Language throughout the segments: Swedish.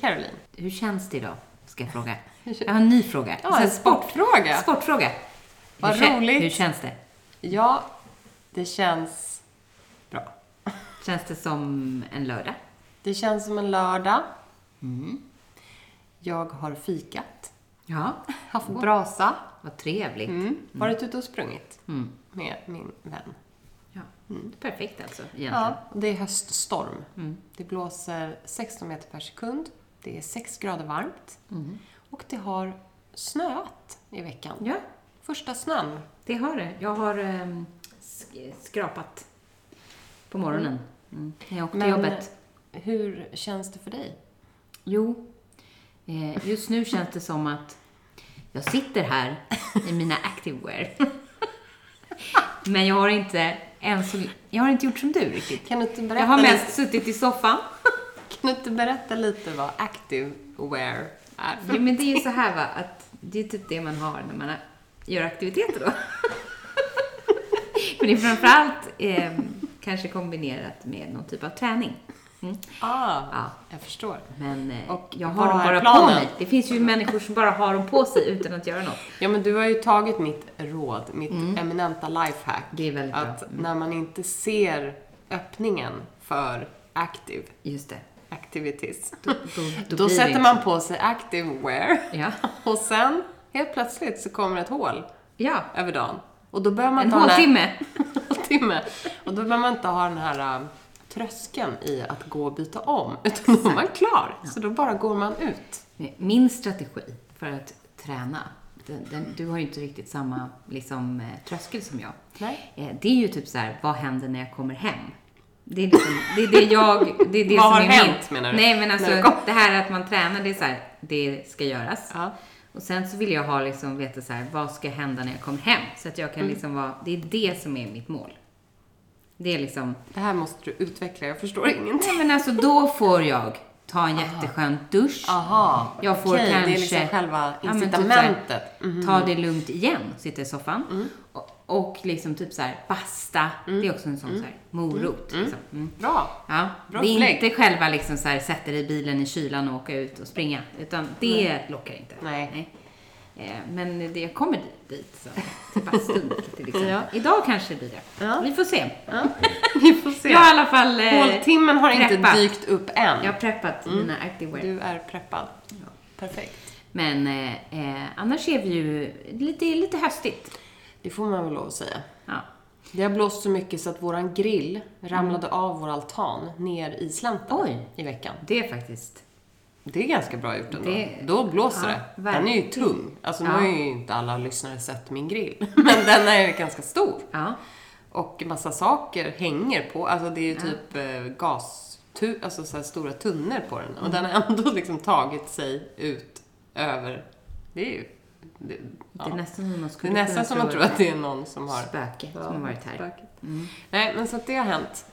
Caroline. Hur känns det idag? Ska jag fråga. Jag har en ny fråga. Ja, en sportfråga. Sportfråga. Vad hur, roligt. Hur känns det? Ja, det känns bra. Känns det som en lördag? Det känns som en lördag. Jag har fikat, Ja. haft brasa, Vad trevligt. mm. varit ute och sprungit Mm. med min vän. Ja. Perfekt alltså, egentligen. Ja, det är höststorm. Mm. Det blåser 16 meter per sekund. Det är 6 grader varmt. Mm. Och det har snöat i veckan. Ja, Första snön. det har det. Jag har sk- skrapat på morgonen. Mm. När jag åkte till jobbet. hur känns det för dig? Jo, eh, just nu känns det som att jag sitter här i mina activewear. Men jag har inte ens, jag har inte gjort som du riktigt. Kan du inte berätta, Jag har lite, mest suttit i soffan. Kan du inte berätta lite vad active wear är? Jo, men det är ju så här va, att det är typ det man har när man gör aktiviteter då. Men det är framförallt eh, kanske kombinerat med någon typ av träning. Mm. Ah, Ja, jag förstår. men eh, Och jag har dem bara på planen? mig. Det finns ju människor som bara har dem på sig utan att göra något. Ja, men du har ju tagit mitt råd, mitt Mm. eminenta lifehack. Det är väldigt bra. Att när man inte ser öppningen för active Just det. Activities, Då, då, då, det sätter man på sig active wear Ja. och sen helt plötsligt så kommer ett hål Ja. över dagen. Och då behöver man En håltimme. håltimme. Och då behöver man inte ha den här um, tröskeln i att gå och byta om, utan då är man klar. Så då bara går man ut. Min strategi för att träna, den, den, du har ju inte riktigt samma liksom, eh, tröskel som jag. Nej. Eh, Det är ju typ så här, vad händer när jag kommer hem? Det är, liksom, det, är det jag... Det är det Vad som har är hänt, min, menar du? Nej, men alltså det här att man tränar, det är så här, det ska göras. Ja. Och sen så vill jag ha liksom, veta så här, vad ska hända när jag kommer hem? Så att jag kan Mm. liksom vara, det är det som är mitt mål. Det är liksom, Det här måste du utveckla, jag förstår ingenting. nej men alltså då får jag ta en jätteskön dusch. Aha, Jag får okej, kanske... det är liksom själva Ja, typ incitamentet. så här, Ta det lugnt igen, sitta i soffan. Och, och liksom typ så här, basta. Det är också en sån så här, morot. Liksom. Mm. Bra. Ja, Bra det är upplägg. inte själva liksom så här, sätta dig i bilen i kylan och åka ut och springa. Utan det lockar inte. Nej. Eh, Men det, jag kommer dit, så, till bastun till exempel. Ja. Idag kanske det blir det. Ja. Vi får se. Ja, vi får se. Jag har i alla fall eh, Håltimmen har inte preppat. dykt upp än. jag har preppat mina activewear. Du är preppad. Perfekt. Men eh, eh, annars är vi ju lite, lite höstigt. Det får man väl lov att säga. Ja. Det har blåst så mycket så att våran grill ramlade av vår altan ner i slänten Oj. i veckan. Det är faktiskt Det är ganska bra gjort ändå. Det- Då blåser Ja, det. Den är ju verkligen. tung. Alltså nu Ja. har ju inte alla lyssnare sett min grill. Men den är ju ganska stor. Ja. Och massa saker hänger på. Alltså det är ju typ eh, gas, tu, alltså så stora tunnor på den. Och den har ändå liksom tagit sig ut över. Det är ju... Det, Det är nästan som man det är nästan som man tror att det är någon som har... spöke som har varit här. Mm. Nej, men så att det har hänt.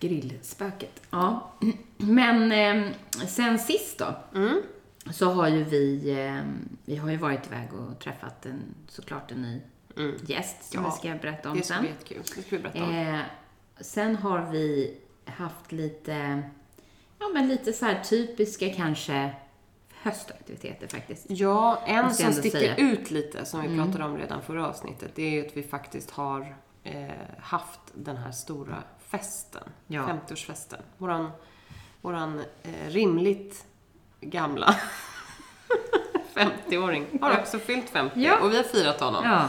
Grillspöket. Ja. Men eh, sen sist då, Mm. så har ju vi, eh, vi har ju varit iväg och träffat en, såklart en ny Mm. gäst som Ja, vi ska berätta om Det ska sen. bli jättekul. Det ska vi berätta om. Eh, sen har vi haft lite, ja men lite så här typiska kanske höstaktiviteter faktiskt. Ja, en som sticker säga. Mm. ut lite, som vi pratade om redan förra avsnittet, det är ju att vi faktiskt har eh, haft den här stora festen. Ja. 50-årsfesten. Våran, våran eh, rimligt gamla 50-åring har också fyllt 50 Ja. och vi har firat honom Ja.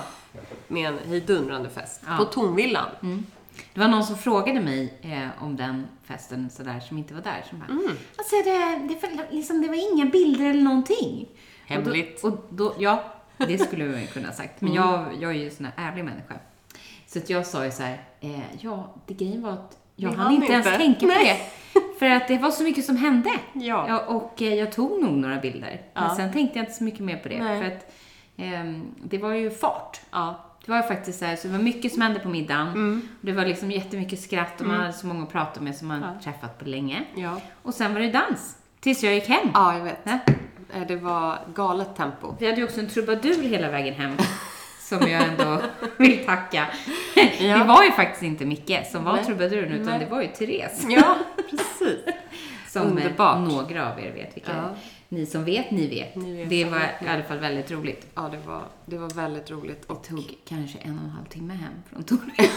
med en hejdundrande fest på Tornvillan. Mm. Det var någon som frågade mig eh, om den festen sådär som inte var där. Som bara, Mm. alltså det, det, var, liksom, det var inga bilder eller någonting. Hemligt. Och då, och då, ja, det skulle ju kunna ha sagt. Men jag, jag är ju en sån här ärlig människa. Så att jag sa ju så här, eh, ja, det grejen var att jag hann inte ens tänka på det. För att det var så mycket som hände. Ja. och eh, jag tog nog några bilder. Men Ja. sen tänkte jag inte så mycket mer på det. Nej. För att ehm, det var ju fart. Ja. Det var faktiskt så här, så det var mycket som hände på middagen. Mm. Det var liksom jättemycket skratt och man hade så många att prata med som man Ja. träffat på länge. Ja. Och sen var det dans. Tills jag gick hem. Ja, jag vet. Ja. Eh, Det var galet tempo. Vi hade ju också en trubadur hela vägen hem. Som jag ändå vill tacka. Ja. Det var ju faktiskt inte Micke som var Nej. trubaduren utan Nej. det var ju Therese. Ja, precis. Som Underbart. några av er vet vilka Ja. Ni som vet, ni vet. Ni vet det var i alla fall väldigt roligt. Ja, det var, det var väldigt roligt. Och, Det tog kanske en och en halv timme hem från Tornedalen.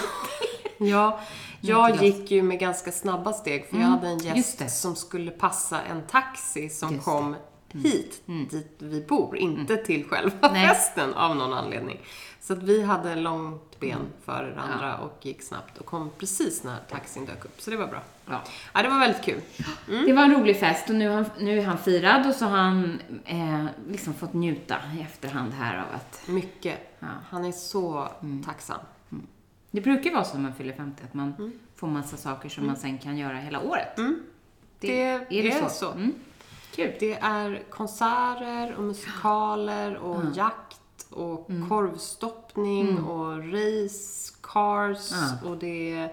ja, jag gick ju med ganska snabba steg för jag Mm, hade en gäst som skulle passa en taxi som Just det. Mm. kom hit, dit vi bor, inte till själva Nej. festen av någon anledning. Så att vi hade långt ben före det andra och gick snabbt och kom precis när taxin dök upp. Så det var bra. Ja. Ja, det var väldigt kul. Det var en rolig fest och nu, han, nu är han firad och så har han eh, liksom fått njuta i efterhand här av att Mycket. Ja. Han är så Mm. tacksam. det brukar vara så när man fyller 50 att man får massa saker som man sen kan göra hela året. Mm. Det är så. Mm. Kul. Det är konserter och musikaler och jakt och Mm. korvstoppning och race cars och det är...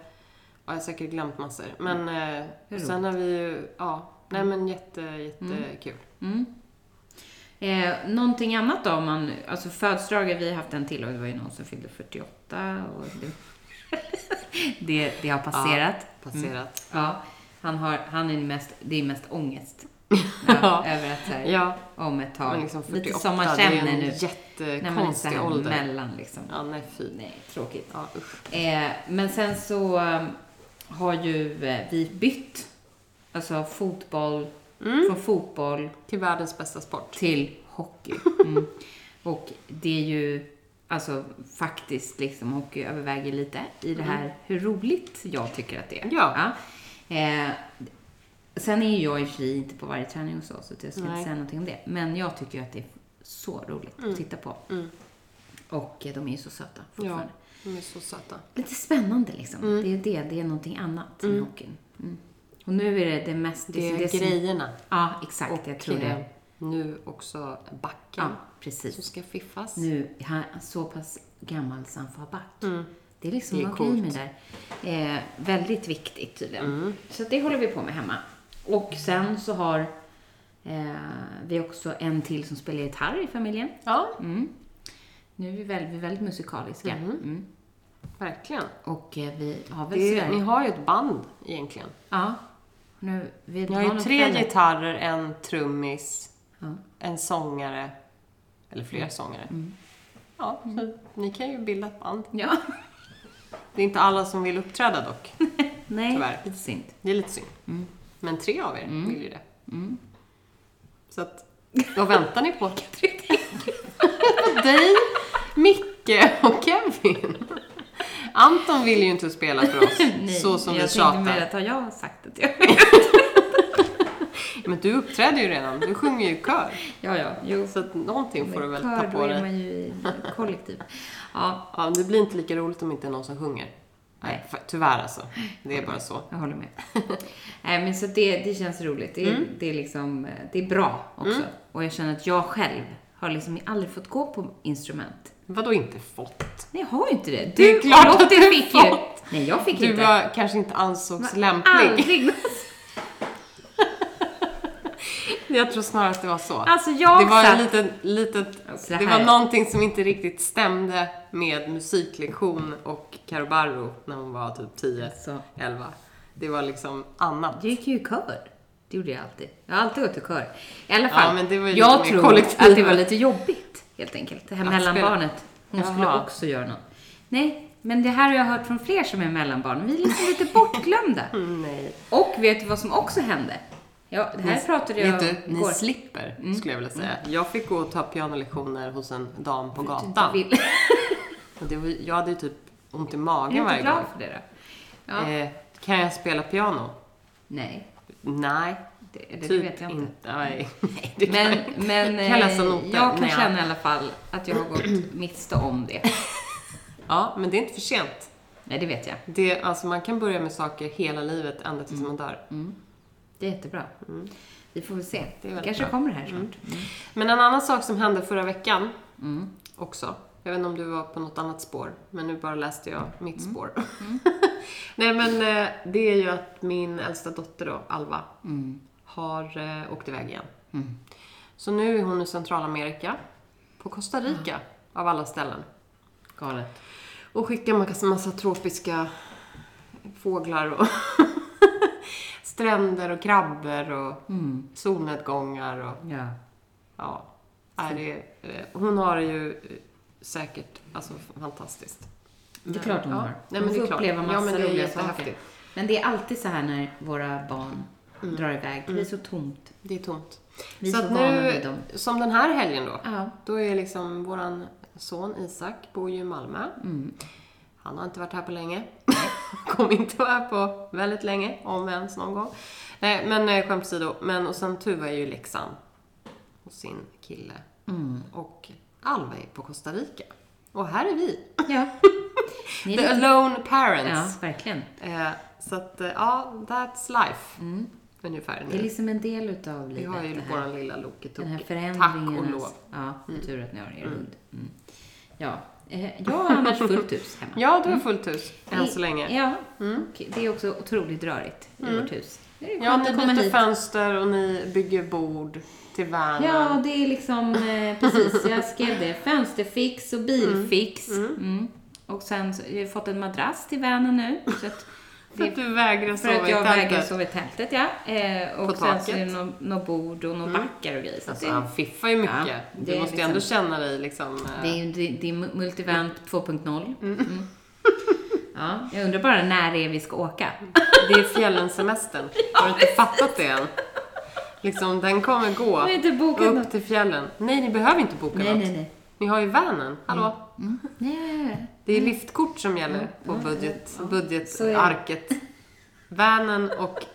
Ja, jag har säkert glömt massor. Men eh, är och sen har vi ju... Ja, nej men jätte, jättekul. Mm. Eh, någonting annat då om man, alltså födelsedagar, vi har haft en till och det var ju någon som fyllde 48 och det, det, det har passerat. Passerat. Ja, han, har, han är mest, det är mest ångest. Ja, Ja. över att så här, Ja, om ett tag. men liksom 48, Lite som man det är känner en nu. När man jättekonstig ålder. mellan liksom. Ja, nej fy. Nej, tråkigt. Ja. Eh, men sen så eh, har ju eh, vi bytt, alltså fotboll, Mm. från fotboll Till världens bästa sport. till hockey. Mm. Och det är ju, alltså faktiskt liksom hockey överväger lite i det här hur roligt jag tycker att det är. Mm. Ja. Eh, sen är ju jag i och för sig inte på varje träning och så, så jag ska Nej. inte säga någonting om det. Men jag tycker ju att det är så roligt att titta på. Mm. Och eh, de är ju så söta fortfarande. De är så söta. Lite spännande liksom. Mm. Det är det, det är någonting annat än hockeyn. Mm. Och nu är det det mest... Det är det som- grejerna. Ja, exakt. Och jag tror eh, det. nu också backen Ja, precis. som ska fiffas. Nu är han så pass gammal så han får ha back. Mm. Det är liksom Det är med coolt. det där. Eh, väldigt viktigt tydligen. Mm. Så det håller vi på med hemma. Och sen så har eh, vi också en till som spelar gitarr i familjen. Ja, Mm. Nu är vi väldigt, väldigt musikaliska. Mhm. Mm. verkligen. Och eh, vi har väl Det, ni har ju ett band egentligen. Ja. Nu, vi Ni har ju tre kväll- gitarrer, en trummis, Ja. en sångare. Eller flera sångare. Mm. Ja, så ni kan ju bilda ett band. Ja. Det är inte alla som vill uppträda dock. Nej, Tyvärr. lite synd. Det är lite synd. Mm. Men tre av er Mm. vill ju det. Mm. Så att, vad väntar ni på? Dig, Micke och Kevin. Anton vill ju inte spela för oss, Nej, så som vi jag tänkte mer tjatar. att har jag sagt att jag... Men du uppträder ju redan, du sjunger ju i kör. ja, ja, jo. Så att någonting får du väl Kör, ta då på är dig. man ju i kollektiv. Ja, Ja, det blir inte lika roligt om inte är någon som sjunger. Nej, tyvärr alltså. Det är bara så. jag håller med. Nej, men så det, det känns roligt. Det, är- Mm. det är liksom, eh, det är bra också. Och jag känner att jag själv har liksom aldrig fått gå på instrument. Vadå inte fått? Nej, jag har ju inte det. Det är Du, klart att du fick ju. fått. Nej, jag fick Du inte. var, kanske inte ansågs Men lämplig. Aldrig. Jag tror snarare att det var så. Alltså jag det var satt... en liten, litet, Alltså, det, det var någonting som inte riktigt stämde med musiklektion och Caro Barro när hon var typ 10, Alltså, 11. Det var liksom annat. jag gick ju i kör. Det gjorde jag alltid. Jag har alltid gått i kör. I alla fall. Ja, jag tror kollektiv. att det var lite jobbigt, helt enkelt. Det här mellanbarnet. Hon skulle Jaha. också göra något. Nej, men det här har jag hört från fler som är mellanbarn. Vi är liksom lite bortglömda. Mm, nej. Och vet du vad som också hände? Ja, det här Ni- pratade jag Vet du, om ni igår. slipper, Mm. skulle jag vilja säga. Jag fick gå och ta pianolektioner hos en dam på gatan. det var, jag hade ju typ ont i Är magen du inte varje glad gång. för det då? Ja. Eh, kan jag spela piano? Nej, Nej, det, det, typ vet jag inte. Nej, nej det kan Men, inte. men jag eh, kan Nej, känna i alla fall att jag har gått miste om det. Ja, men det är inte för sent. Nej, det vet jag. Det, alltså man kan börja med saker hela livet, ända tills man dör. Det är jättebra. Vi får väl se. Mm. Det kanske bra. kommer här snart. Men en annan sak som hände förra veckan Mm. också. Jag vet inte om du var på något annat spår, men nu bara läste jag mitt Mm. spår. Nej men eh, det är ju att min äldsta dotter då, Alva, Mm. har eh, åkt iväg igen. Så nu är hon i Centralamerika, på Costa Rica, av alla ställen. Galet. Och skickar massa, massa tropiska fåglar och stränder och krabbor och Mm. solnedgångar och Ja. ja. Nej, det, är- eh, hon har ju säkert alltså, fantastiskt. Det är klart hon ja. har. Nej, hon men får är klart. uppleva massa ja, men det är roliga saker. Men det är alltid så här när våra barn Mm. drar iväg. Det blir så tomt. Det är tomt. Vi är så så nu, dem. som den här helgen då, Ja. då är liksom våran son Isak bor ju i Malmö. Mm. Han har inte varit här på länge. Kommer inte vara här på väldigt länge, om ens någon gång. Nej, men eh, skämt åsido. Men och sen Tuva är ju i Leksand hos sin kille. Mm. Och Alva är på Costa Rica. Och här är vi. Ja. Ni är The lite... alone Ja, parents. verkligen. Eh, så att, eh, ja, that's life. Mm. Ungefär Det är nu. liksom en del utav Vi livet. har ju våran lilla Loke Den här förändringen. Tack och lov. Ja, är tur att ni har er hund. Mm. Ja. Eh, Jag har annars fullt hus hemma. Ja, du har fullt hus än så länge. Ja. Mm. Det är också otroligt rörigt i vårt hus. Ja, ni byter hit. fönster och ni bygger bord vanen. Ja, det är liksom eh, precis. Jag skrev det. Fönsterfix och bilfix. Mm. Och sen så, jag har fått en madrass till vanen nu. Så att För att du vägrar för sova att i jag vägrar tältet. sova i tältet, ja. Eh, och På sen så är det något nå bord och några backar och grejer. Så att Alltså, det, han fiffar ju mycket. Ja, du måste ju liksom- ändå känna dig liksom... eh, det är ju det, det är Multivant 2.0. Mm. Ja, jag undrar bara när det är vi ska åka. Det är fjällensemestern. Har du inte fattat det än? Liksom, den kommer gå inte bokat upp något. till fjällen. Nej, ni behöver inte boka Nej, något. nej, nej. Ni har ju vanen. Hallå? Mm. Nej, Det är liftkort som gäller på Ja, budget, budgetarket. Vanen och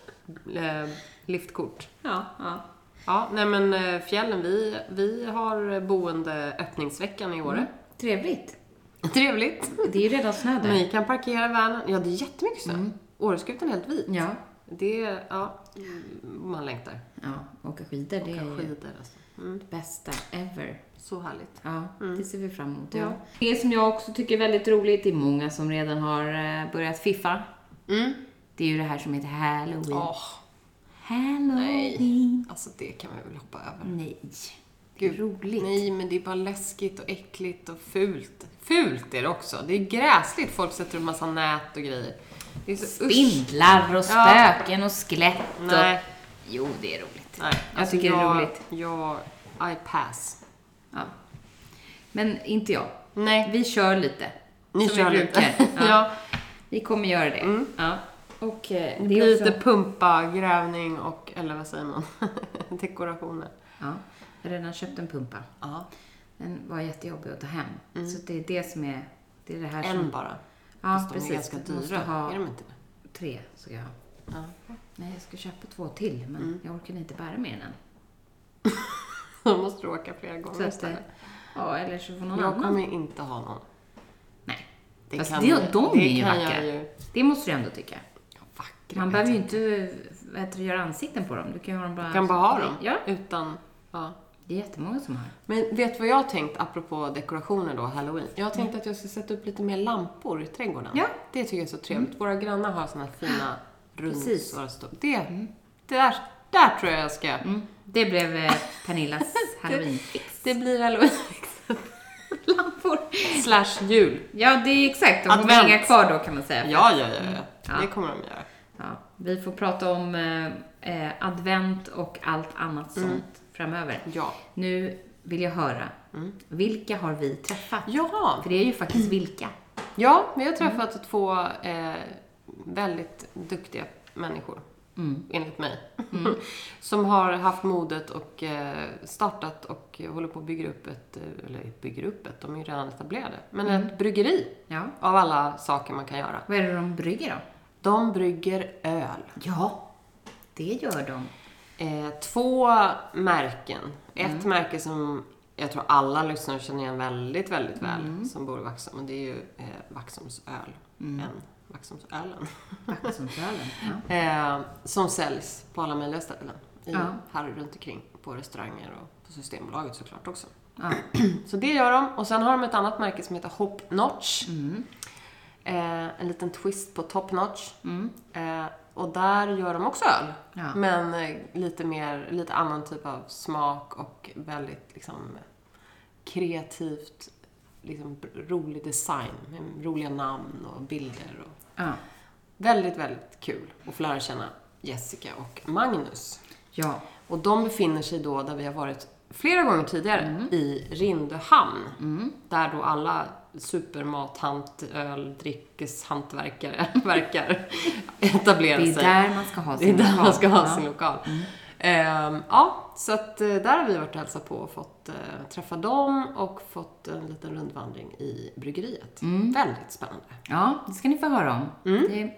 eh, liftkort. Ja, ja. Ja, nej men eh, fjällen, vi, vi har boende öppningsveckan i Åre. Trevligt. Trevligt. Det är ju redan snö där. Ni kan parkera vanen. Ja, det är jättemycket snö. Åreskutan är helt vit. Ja. Det, ja, man längtar. Ja, åka skidor, det är Skidor alltså. Mm, det bästa ever. så härligt. Ja, det ser vi fram emot. Ja. Ja. Det som jag också tycker är väldigt roligt, det är många som redan har eh, börjat fiffa. Mm. Det är ju det här som heter Halloween. Åh, Halloween. alltså det kan man väl hoppa över. Nej. Gud, roligt. Nej, men det är bara läskigt och äckligt och fult. Fult är det också. Det är gräsligt. Folk sätter upp massa nät och grejer. Spindlar och spöken och skelett och... Jo, det är roligt. nej. Jag tycker det är jag, roligt. Jag, I pass. Ja. Men inte jag. Nej, Vi kör lite. ni som kör vi lite. Ja. ja. Vi kommer göra det. Mm. Ja. Och eh, Det det blir också... lite pumpa, grävning och, eller vad säger man, dekorationer. Ja. Jag har redan köpt en pumpa. Ja, Den var jättejobbig att ta hem. Så det är det som är... Det är det här som... en bara. Ja, Fast de precis. är ganska dyra. ha Är de inte det? tre, ska jag ha. Ja. Nej, jag ska köpa två till, men Mm. jag orkar inte bära mer än en. Då måste du åka flera gånger istället. ja, eller så får någon Jag annan. kommer inte ha någon. Nej, Det Fast kan, det- de det är ju kan vackra. jag ju. det måste du ändå tycka. Vackra Man behöver ju jag inte vad heter det, göra ansikten på dem. Du kan ju ha dem bara... Du kan bara ha dem. Ja, Utan, ja. Det är jättemånga som har. Men vet du vad jag har tänkt apropå dekorationer då, halloween? Jag har tänkt att jag ska sätta upp lite mer lampor i trädgården. Ja. Det tycker jag är så trevligt. Våra grannar har såna fina Precis. rundsvara stå- Det, det där, där tror jag jag ska... Mm. Det blev eh, Pernillas halloweenfix. Det blir halloween Lampor. slash jul. Ja, det är exakt. De kommer hänga kvar då kan man säga. Ja, ja, ja, ja. Ja. Det kommer de göra. Ja, vi får prata om eh, eh, advent och allt annat sånt framöver. Ja. Nu vill jag höra, vilka har vi träffat? Ja, För det är ju faktiskt vilka. ja vi har träffat två eh, väldigt duktiga människor. Mm. enligt mig. som har haft modet och eh, startat och håller på att bygga upp ett, eh, eller bygger upp ett, de är ju redan etablerade, men ett bryggeri Ja. av alla saker man kan göra. Vad är det de brygger då? De brygger öl. Ja, det gör de. Eh, två märken. Ett märke som jag tror alla lyssnare känner igen väldigt, väldigt väl som bor i Vaxholm. Och det är ju eh, Vaxholms öl. En Vaxholmsölen. Vaxholmsölen. Ja. Eh, som säljs på alla möjliga ställen. I, Ja. Här runt omkring. På restauranger och på Systembolaget såklart också. Ja. Så det gör de. Och sen har de ett annat märke som heter Hop Notch. Mm. Eh, en liten twist på Top Notch. Eh, och där gör de också öl. Ja. Men eh, lite mer, lite annan typ av smak och väldigt liksom kreativt, liksom rolig design. Med roliga namn och bilder. Och Ja. väldigt, väldigt kul att få lära känna Jessica och Magnus. ja. Och de befinner sig då där vi har varit flera gånger tidigare, Mm. i Rindöhamn. Där då alla supermathant, öl, dryckeshantverkare verkar etablera Det är sig. där man ska ha Det är sin där lokal. man ska ha Ja. Mm. sin lokal. Ehm, ja, så att eh, där har vi varit och hälsat på och fått eh, träffa dem och fått en liten rundvandring i bryggeriet. Mm. Väldigt spännande. Ja, det ska ni få höra om. Mm. Det,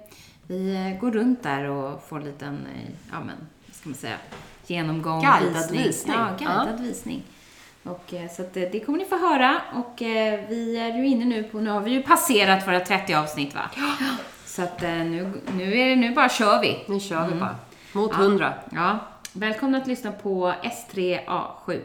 vi eh, går runt där och får en liten, ja men, vad ska man säga, genomgång, Guidad visning. Ja, guidad visning. Och, eh, så att, eh, det kommer ni få höra. Och eh, vi är ju inne nu på, nu har vi ju passerat våra 30 avsnitt va? Så att nu, nu är det, nu bara kör vi. Nu kör Mm. vi bara. Mot hundra. Ja, välkomna att lyssna på S3A7.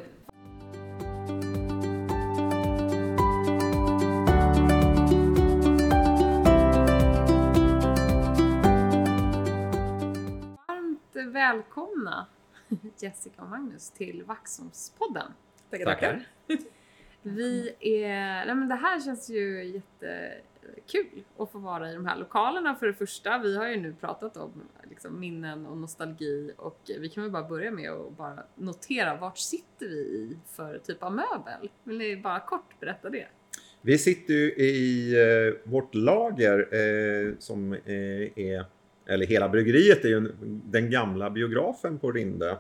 Varmt välkomna Jessica och Magnus till Vaxholmspodden. Tackar, Tackar. Vi är, nej men det här känns ju jättekul att få vara i de här lokalerna för det första. Vi har ju nu pratat om liksom, minnen och nostalgi och vi kan väl bara börja med att bara notera vart sitter vi i för typ av möbel? Vill ni bara kort berätta det? Vi sitter ju i eh, vårt lager eh, som eh, är, eller hela bryggeriet är ju en- den gamla biografen på Rinde.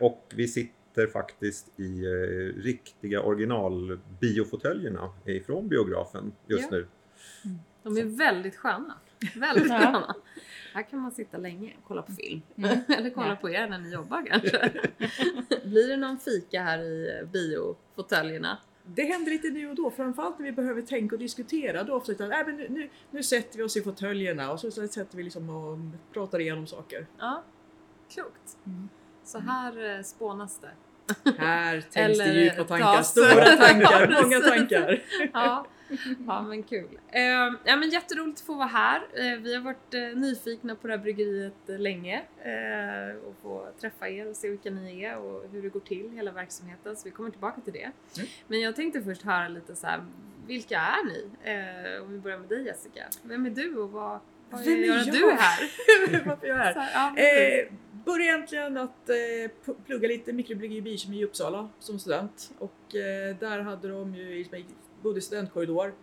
Och vi sitter faktiskt i eh, riktiga originalbiofåtöljerna ifrån biografen just Ja. nu. De är väldigt sköna. Väldigt Ja. sköna. Här kan man sitta länge och kolla på film. Eller kolla Ja. på er när ni jobbar kanske. Blir det någon fika här i biofåtöljerna? Det händer lite nu och då, framförallt när vi behöver tänka och diskutera. Då ofta utan, äh, men nu, nu, nu sätter vi oss i fåtöljerna och så, så sätter vi liksom och pratar igenom saker. Ja, klokt. Mm. Så här eh, spånas det. Här tänks det djupa tankar, tas- stora Ja, tankar, många precis. tankar. Ja, ja men kul. Eh, ja men jätteroligt att få vara här. Eh, vi har varit eh, nyfikna på det här bryggeriet eh, länge eh, och få träffa er och se vilka ni är och hur det går till, hela verksamheten. Så vi kommer tillbaka till det. Mm. Men jag tänkte först höra lite så här, vilka är ni? Eh, om vi börjar med dig Jessica. Vem är du och vad, vad Vem är gör jag? du här? Varför jag är här? Så här, ja. Eh, började egentligen att eh, plugga lite mikrobryggeri i Bikemi i Uppsala som student. Och eh, där hade de ju, jag bodde i studentkorridor.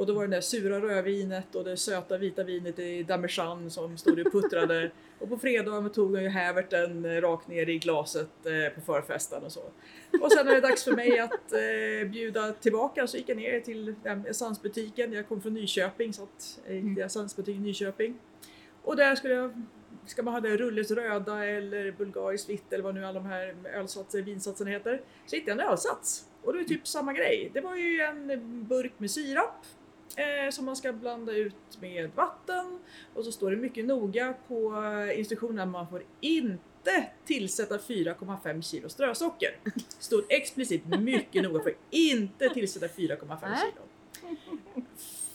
Och då var det där sura rödvinet och det söta vita vinet i Damejeanne som stod och puttrade. och på fredagen tog jag ju häverten eh, rakt ner i glaset eh, på förfesten och så. Och sen när det dags för mig att eh, bjuda tillbaka så gick jag ner till essensbutiken. Jag kom från Nyköping så att jag gick till essensbutiken i Nyköping. Och där skulle jag Ska man ha det Rulles röda eller bulgariskt vitt eller vad nu alla de här ölsatser, vinsatserna heter. Så hittade jag en ölsats. Och det är typ samma grej. Det var ju en burk med sirap eh, som man ska blanda ut med vatten. Och så står det mycket noga på eh, instruktionen att man får inte tillsätta 4,5 kilo strösocker. Stod explicit mycket noga för inte tillsätta 4,5 Nej. kilo.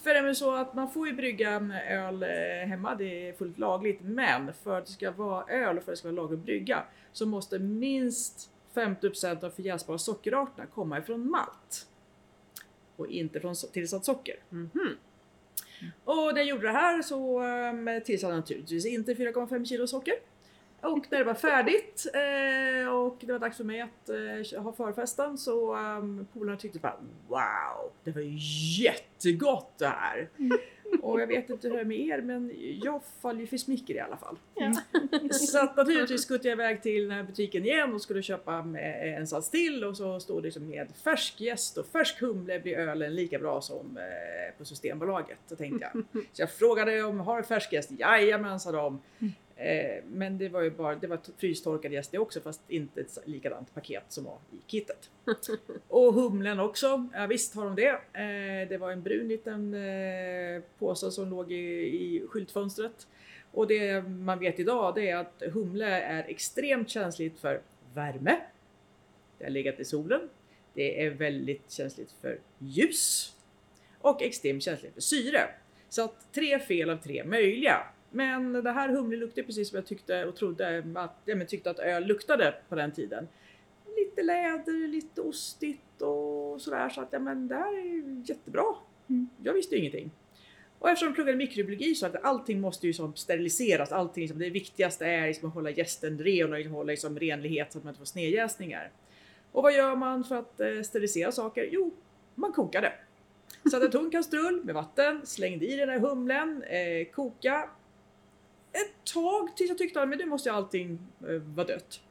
För det är så att man får ju brygga öl eh, hemma, det är fullt lagligt. Men för att det ska vara öl och för att det ska vara lagligt att brygga så måste minst 50% av förjäsbara sockerarterna komma ifrån malt. Och inte från tillsatt socker. Mhm. Och när jag gjorde det här så um, tillsatte jag naturligtvis inte 4,5 kilo socker. Och när det var färdigt eh, och det var dags för mig att eh, ha förfesten så um, polarna tyckte bara wow, det var ju jättegott det här. Och jag vet inte hur det är med er men jag faller ju för smicker i alla fall. Så att naturligtvis skuttade jag iväg till den här butiken igen och skulle köpa en sats till och så stod det liksom med färsk jäst och färsk humle blir ölen lika bra som eh, på Systembolaget. Så tänkte jag. Så jag frågade om har du färsk jäst? Jajamän sa de. Eh, men det var ju bara, det var frystorkad jäst det också fast inte ett likadant paket som var i kittet. Och humlen också, ja, visst har de det. Eh, det var en brun liten eh, påse som låg i, i skyltfönstret. Och det man vet idag det är att humle är extremt känsligt för värme. Det har legat i solen. Det är väldigt känsligt för ljus. Och extremt känsligt för syre. Så att tre fel av tre möjliga. Men det här humle luktar precis som jag tyckte och trodde att, men tyckte att öl luktade på den tiden. Lite läder, lite ostigt och sådär. Så att ja, men det här är jättebra. Jag visste ju ingenting. Och eftersom jag pluggade mikrobiologi så att allting måste ju som steriliseras. Allting, liksom, det viktigaste är liksom att hålla gästen ren och liksom hålla liksom renlighet så att man inte får snedjäsningar. Och vad gör man för att eh, sterilisera saker? Jo, man kokar det. Satte en kastrull med vatten, slängde i den här humlen, eh, koka ett tag tills jag tyckte att nu måste allting eh, vara dött.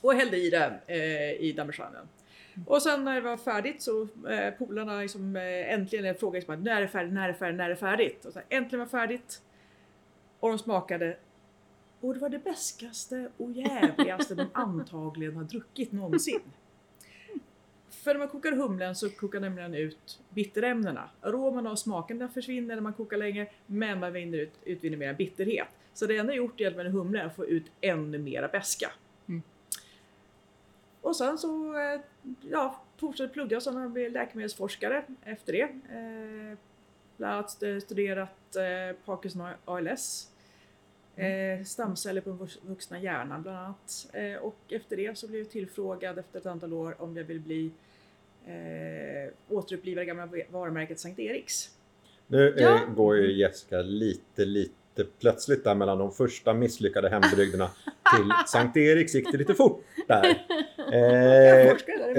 Och hällde i det eh, i damejeannen. Och sen när det var färdigt så eh, polarna liksom, eh, äntligen frågade liksom, när är det färdigt, när är det färdigt, när är det färdigt? Och så, äntligen var färdigt. Och de smakade och det var det bäskaste och jävligaste de antagligen har druckit någonsin. För när man kokar humlen så kokar nämligen ut bitterämnena. Aromerna och smakerna försvinner när man kokar länge men man vinner ut, utvinner mer bitterhet. Så det enda jag gjort med en humle är att få ut ännu mera beska. Mm. Och sen så eh, ja, fortsatte plugga som jag blev läkemedelsforskare efter det. Eh, bland annat st- studerat eh, Parkinson ALS. Eh, stamceller på den vux- vuxna hjärnan bland annat. Och efter det så blev jag tillfrågad efter ett antal år om jag vill bli eh, återuppliva det gamla varumärket Sankt Eriks. Nu Ja. eh, går ju Jessica lite, lite plötsligt där mellan de första misslyckade hembrygderna till Sankt Eriks gick det lite fort där. Jag Eh,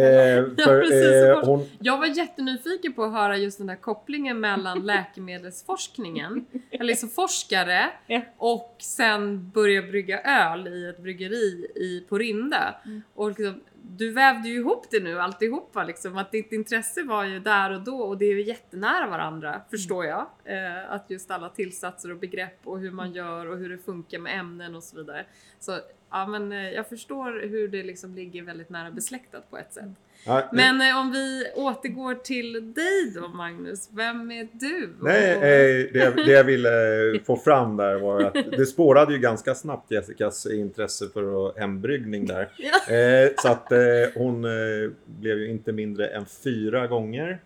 eh, Ja, för, eh, hon, var jättenyfiken på att höra just den där kopplingen mellan läkemedelsforskningen, eller liksom forskare, Ja. och sen börja brygga öl i ett bryggeri i, på Rinde. Mm. Och liksom, du vävde ju ihop det nu alltihopa liksom, att ditt intresse var ju där och då och det är ju jättenära varandra, förstår jag. Eh, att just alla tillsatser och begrepp och hur man gör och hur det funkar med ämnen och så vidare. Så ja, men eh, jag förstår hur det liksom ligger väldigt nära besläktat på ett sätt. ja, Men eh, om vi återgår till dig då Magnus, vem är du? Nej, eh, det, det jag ville få fram där var att det spårade ju ganska snabbt Jessicas intresse för hembryggning där. Ja. Så att hon blev ju inte mindre än fyra gånger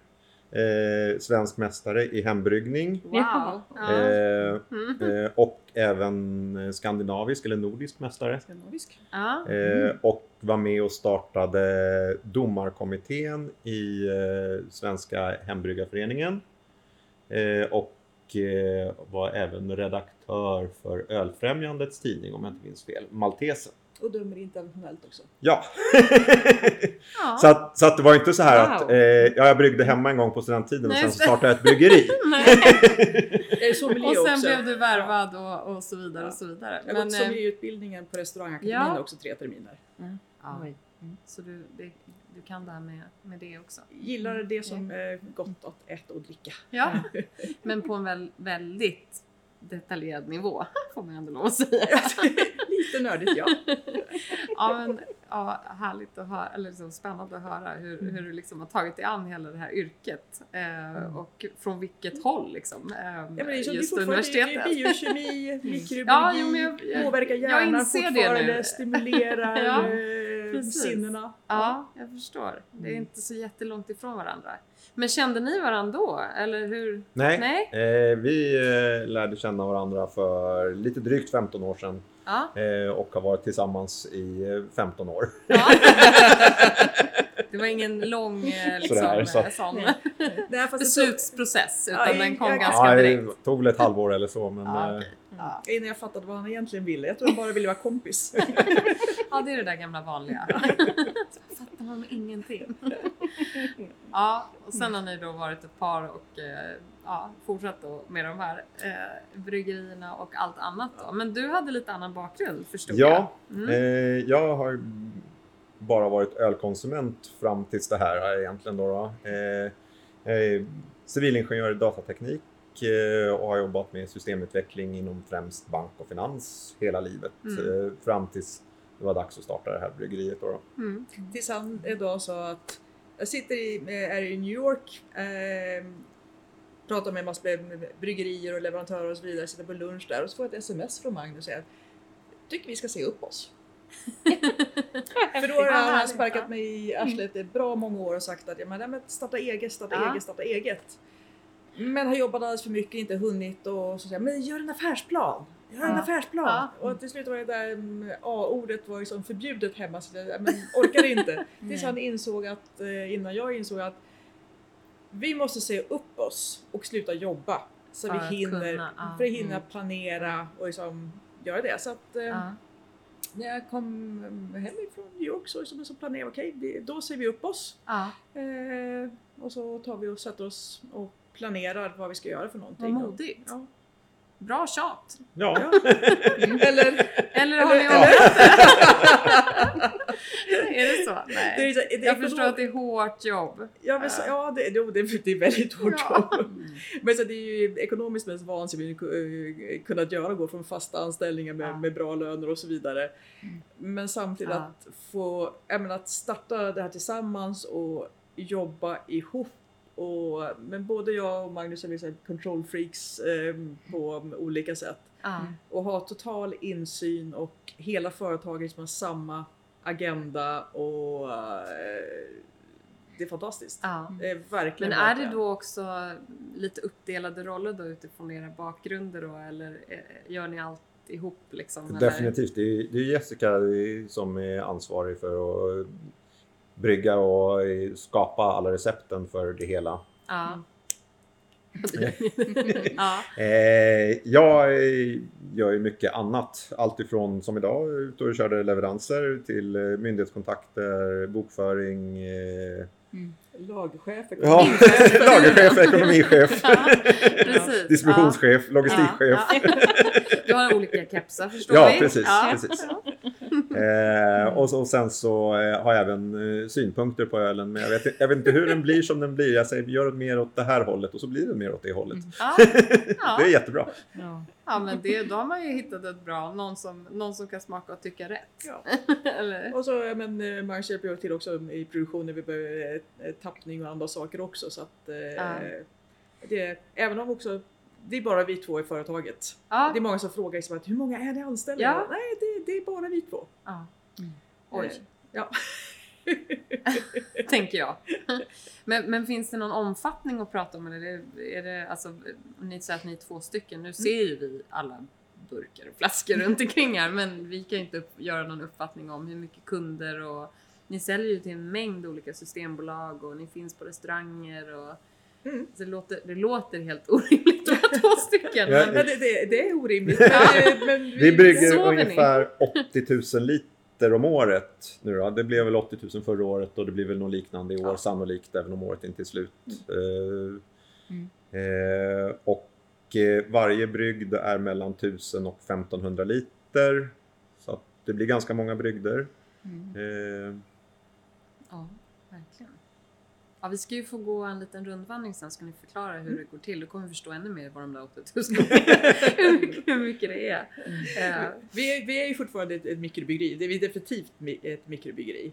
eh, svensk mästare i hembryggning. Wow! Eh, Mm. eh, och även skandinavisk eller nordisk mästare. Skandinavisk. Eh, och var med och startade domarkommittén i eh, Svenska hembryggarföreningen. Eh, och eh, var även redaktör för Ölfrämjandets tidning om jag inte minns fel, Maltesen. Och dömer internationellt också. Ja, Ja. så, att, så att det var inte så här Wow. att eh, ja, jag bryggde hemma en gång på studenttiden och Nej, sen så startade jag ett bryggeri. Och sen också. blev du värvad och, och så vidare och så vidare. Jag har gått eh, sommelierutbildningen på restaurangakademin Ja. också tre terminer. ja. Oj. Så du, det, du kan det här med, med det också? Gillar det som är gott att äta och dricka. Ja, men på en väl, väldigt detaljerad nivå får man ändå lov att säga. Lite nördigt ja. Ja, men, ja, härligt att höra, eller liksom spännande att höra hur, hur du liksom har tagit dig an hela det här yrket eh, och från vilket håll liksom. Eh, ja men det är, det just det universitetet. biokemi, mikrobiologi, Ja, jo, jag- jag- påverkar jag hjärnan inser det fortfarande, nu. stimulerar Ja, eh, precis. sinnena. Ja, jag förstår. Det är inte så jättelångt ifrån varandra. Men kände ni varandra då? Eller hur? Nej, Nej? Eh, vi eh, lärde känna varandra för lite drygt 15 år sedan Ja. eh, och har varit tillsammans i eh, 15 år. ja. Det var ingen lång eh, liksom, Sådär, så- eh, sån beslutsprocess utan Ja, den kom jag- ganska Ja, direkt. det tog väl ett halvår eller så men Ja, eh, okej. Ja. Innan jag fattade vad han egentligen ville. Jag tror han bara ville vara kompis. ja, det är det där gamla vanliga. Så fattar man ingenting. Ja, och sen har ni då varit ett par och eh, ja, fortsatt då med de här eh, bryggerierna och allt annat då. Men du hade lite annan bakgrund förstod Ja, jag. Mm. eh, jag har bara varit ölkonsument fram tills det här egentligen då. då. Eh, jag är civilingenjör i datateknik eh, och har jobbat med systemutveckling inom främst bank och finans hela livet. Mm. eh, Fram tills det var dags att starta det här bryggeriet. Då då. Mm. Tills han idag sa att jag sitter i, eh, är i New York, eh, pratar med massor med bryggerier och leverantörer och så vidare, sitter på lunch där och så får jag ett sms från Magnus och säger att tycker vi ska se upp oss. För då har han sparkat mig i arslet i bra många år och sagt att ja, men, starta eget, starta Ja. eget, starta eget. Men har jobbat alldeles för mycket, inte hunnit och så säger jag, men gör en affärsplan. Gör en Ja. affärsplan. Ja. Och till slut var det där mm, A-ordet var liksom förbjudet hemma så jag men, orkar inte. Tills han insåg att, eh, innan jag insåg att vi måste se upp oss och sluta jobba. Så För vi hinner, kunna, ja. för att hinna Mm. planera och liksom göra det. Så att eh, Ja. när jag kom hemifrån New York så, så, så planerade jag, okej, vi- då ser vi upp oss. Ja. Eh, och så tar vi och sätter oss och planerar vad vi ska göra för någonting. Vad modigt. Ja. Bra tjat! Ja, Eller, Eller har ni ångrat det? är det så? det Nej. är, så- det är Jag förstår ekonom- att det är hårt jobb. Ja, men, så, ja det, jo, det, det är väldigt hårt Ja. jobb. Men så det är ju ekonomiskt mest vansinnigt uh, kunnat göra, gå från fasta anställningar med, Ja. med bra löner och så vidare. Men samtidigt Ja. att få, jag menar, att starta det här tillsammans och jobba ihop. Och, men både jag och Magnus är liksom control freaks eh, på olika sätt. Ja. Och ha total insyn och hela företaget som har samma agenda och eh, det är fantastiskt. Ja. Det är verkligen Men är det då också lite uppdelade roller då utifrån era bakgrunder då eller eh, gör ni allt ihop liksom? eller? definitivt. Det är, det är Jessica som är ansvarig för att brygga och skapa alla recepten för det hela. Ja. ja. Eh, jag eh, gör ju mycket annat. Allt ifrån som idag, ut och körde leveranser till eh, myndighetskontakter, bokföring, eh, Lagchef, ja, lagerchef, ekonomichef, ja, distributionschef, logistikchef. Ja, ja. Du har olika kepsar förstår Ja, vi. precis. Ja. precis. Eh, och, och sen så eh, har jag även eh, synpunkter på ölen. Men jag vet, jag vet inte hur den blir som den blir. Jag säger gör den mer åt det här hållet och så blir den mer åt det hållet. Ja. Ja. Det är jättebra. Ja. ja men det, då har man ju hittat ett bra, någon som, någon som kan smaka och tycka rätt. Ja. Eller? Och så, ja, men eh, Magnus hjälper ju till också i produktionen. Vi behöver eh, eh, tappning och andra saker också. Så att, eh, Ja. det, även om också det är bara vi två i företaget. Ja. Det är många som frågar liksom hur många är ni anställda? Ja. Nej, det, det är bara vi två. ja. Oj. Eh, Ja. tänker jag. Men, men finns det någon omfattning att prata om? Eller är det, är det, alltså, ni säger att ni är två stycken. Nu ser ju vi alla burkar och flaskor runt omkring här men vi kan inte upp, göra någon uppfattning om hur mycket kunder och ni säljer ju till en mängd olika systembolag och ni finns på restauranger och Mm. så det, låter, det låter helt orimligt stycken. Ja, men, det, det, det är orimligt. Men, men Vi brygger sover ni? ungefär 80 000 liter om året nu då. Det blev väl 80 000 förra året och det blir väl något liknande i år Ja. sannolikt även om året inte är slut. Eh, Mm. eh, och eh, varje brygd är mellan 1000 och 1500 liter. Så det blir ganska många brygder. Mm. Eh, Ja, verkligen. Ja, vi ska ju få gå en liten rundvandring sen ska ni förklara hur det går till. Då kommer vi förstå ännu mer vad de där 8000 hur, hur mycket det är. Eh, vi, är, vi är ju fortfarande ett, ett mikrobryggeri. Det är definitivt ett mikrobryggeri.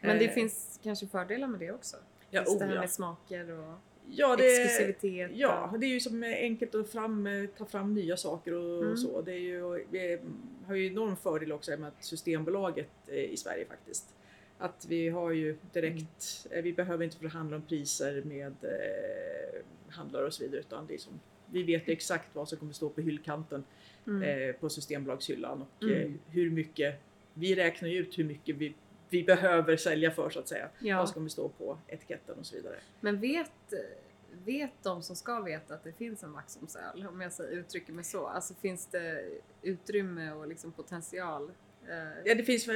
Men det Eh, finns kanske fördelar med det också? ja, Just det oh, här ja. med smaker och Ja, det, exklusivitet. Ja, och- det är ju som enkelt att fram, ta fram nya saker och, Mm. och så. Det är ju, vi har ju enorm fördel också med att Systembolaget eh, i Sverige faktiskt. Att vi har ju direkt, Mm. eh, vi behöver inte förhandla om priser med eh, handlare och så vidare utan det är som, vi vet exakt vad som kommer stå på hyllkanten Mm. eh, på Systembolagshyllan och Mm. eh, hur mycket, vi räknar ju ut hur mycket vi, vi behöver sälja för så att säga. Ja. Vad som kommer stå på etiketten och så vidare. Men vet, vet de som ska veta att det finns en Maximsöl, om jag säger, uttrycker mig så? Alltså finns det utrymme och liksom potential? Eh, Ja, det finns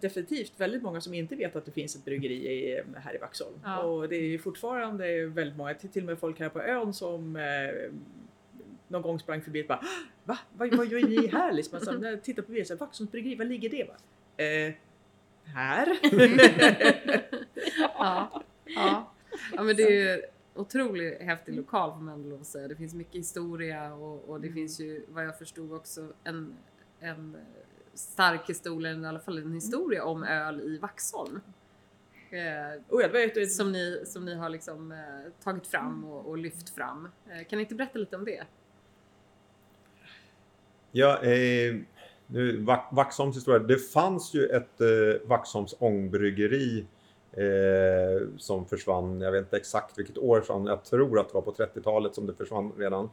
definitivt väldigt många som inte vet att det finns ett bryggeri i, här i Vaxholm. Ja. Och det är fortfarande väldigt många, till och med folk här på ön som eh, någon gång sprang förbi och bara Va? Vad, vad gör ni här? Liksom, alltså, när jag tittar på bilden, Vaxholms bryggeri, var ligger det? Va? Eh, här? ja, ja. ja, men det är ju otroligt häftig lokal får man ändå lov att säga. Det finns mycket historia och, och det finns ju vad jag förstod också en, en stark historia, eller i alla fall en historia om öl i Vaxholm. Eh, Och jag vet, vet, som, ni, som ni har liksom eh, tagit fram och, och lyft fram. Eh, kan ni inte berätta lite om det? Ja, eh, nu, Vax- Vaxholms historia. Det fanns ju ett eh, Vaxholms ångbryggeri eh, som försvann. Jag vet inte exakt vilket år från. Jag tror att det var på 30-talet som det försvann redan.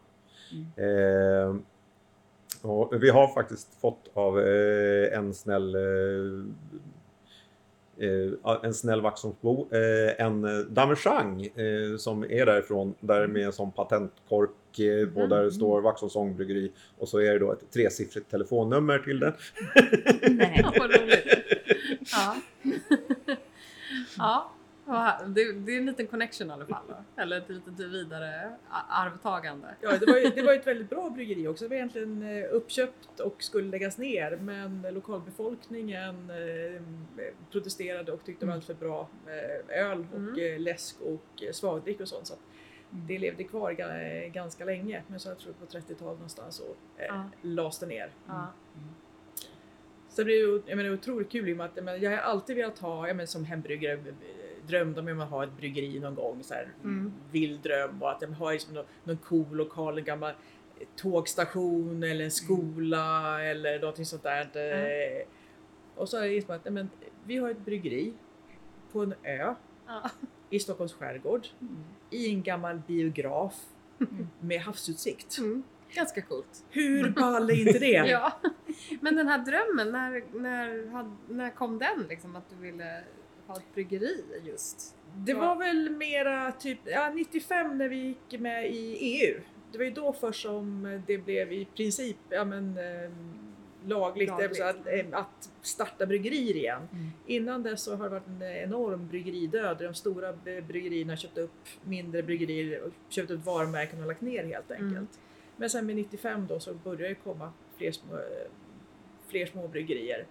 Eh, och vi har faktiskt fått av eh, en snäll eh, eh, en snäll Vaxholmsbo, eh, en damejeanne eh, som är därifrån, där med en sån patentkork eh, och där det står Vaxholms ångbryggeri och så är det då ett tresiffrigt telefonnummer till det. Nej. Vad roligt. Ja. ja. Det, det är en liten connection i alla fall. Då. Eller ett litet vidare arvtagande. Ja, det var, ju, det var ett väldigt bra bryggeri också. Det var egentligen eh, uppköpt och skulle läggas ner men lokalbefolkningen eh, protesterade och tyckte det var alldeles för bra öl och Mm. eh, läsk och svagdrick och sånt. Så att det levde kvar ga- ganska länge. Men så jag tror på 30-talet någonstans så Ja. lades det ner. Ja. Så det ju jag menar, otroligt kul i och med att jag, menar, jag har alltid velat ha, jag menar, som hembryggare, drömde om att ha ett bryggeri någon gång. Så här, Mm. Vild dröm och att jag har liksom någon, någon cool lokal, en gammal tågstation eller en skola eller någonting sånt där. Eh, Och så är det liksom att men, vi har ett bryggeri på en ö Ja. i Stockholms skärgård i en gammal biograf med havsutsikt. Mm. Ganska coolt. Hur ball är inte det? Ja. Men den här drömmen, när, när, när kom den liksom att du ville ha ett bryggeri just? Det var väl mera typ ja, 95 när vi gick med i EU. Det var ju då först som det blev i princip ja, men, eh, lagligt, Lagligt. Att, eh, att starta bryggerier igen. Mm. Innan dess så har det varit en enorm bryggeridöd. De stora bryggerierna har köpt upp mindre bryggerier och köpt upp varumärken och lagt ner helt enkelt. Mm. Men sen med 95 då så började det komma fler små, fler små bryggerier.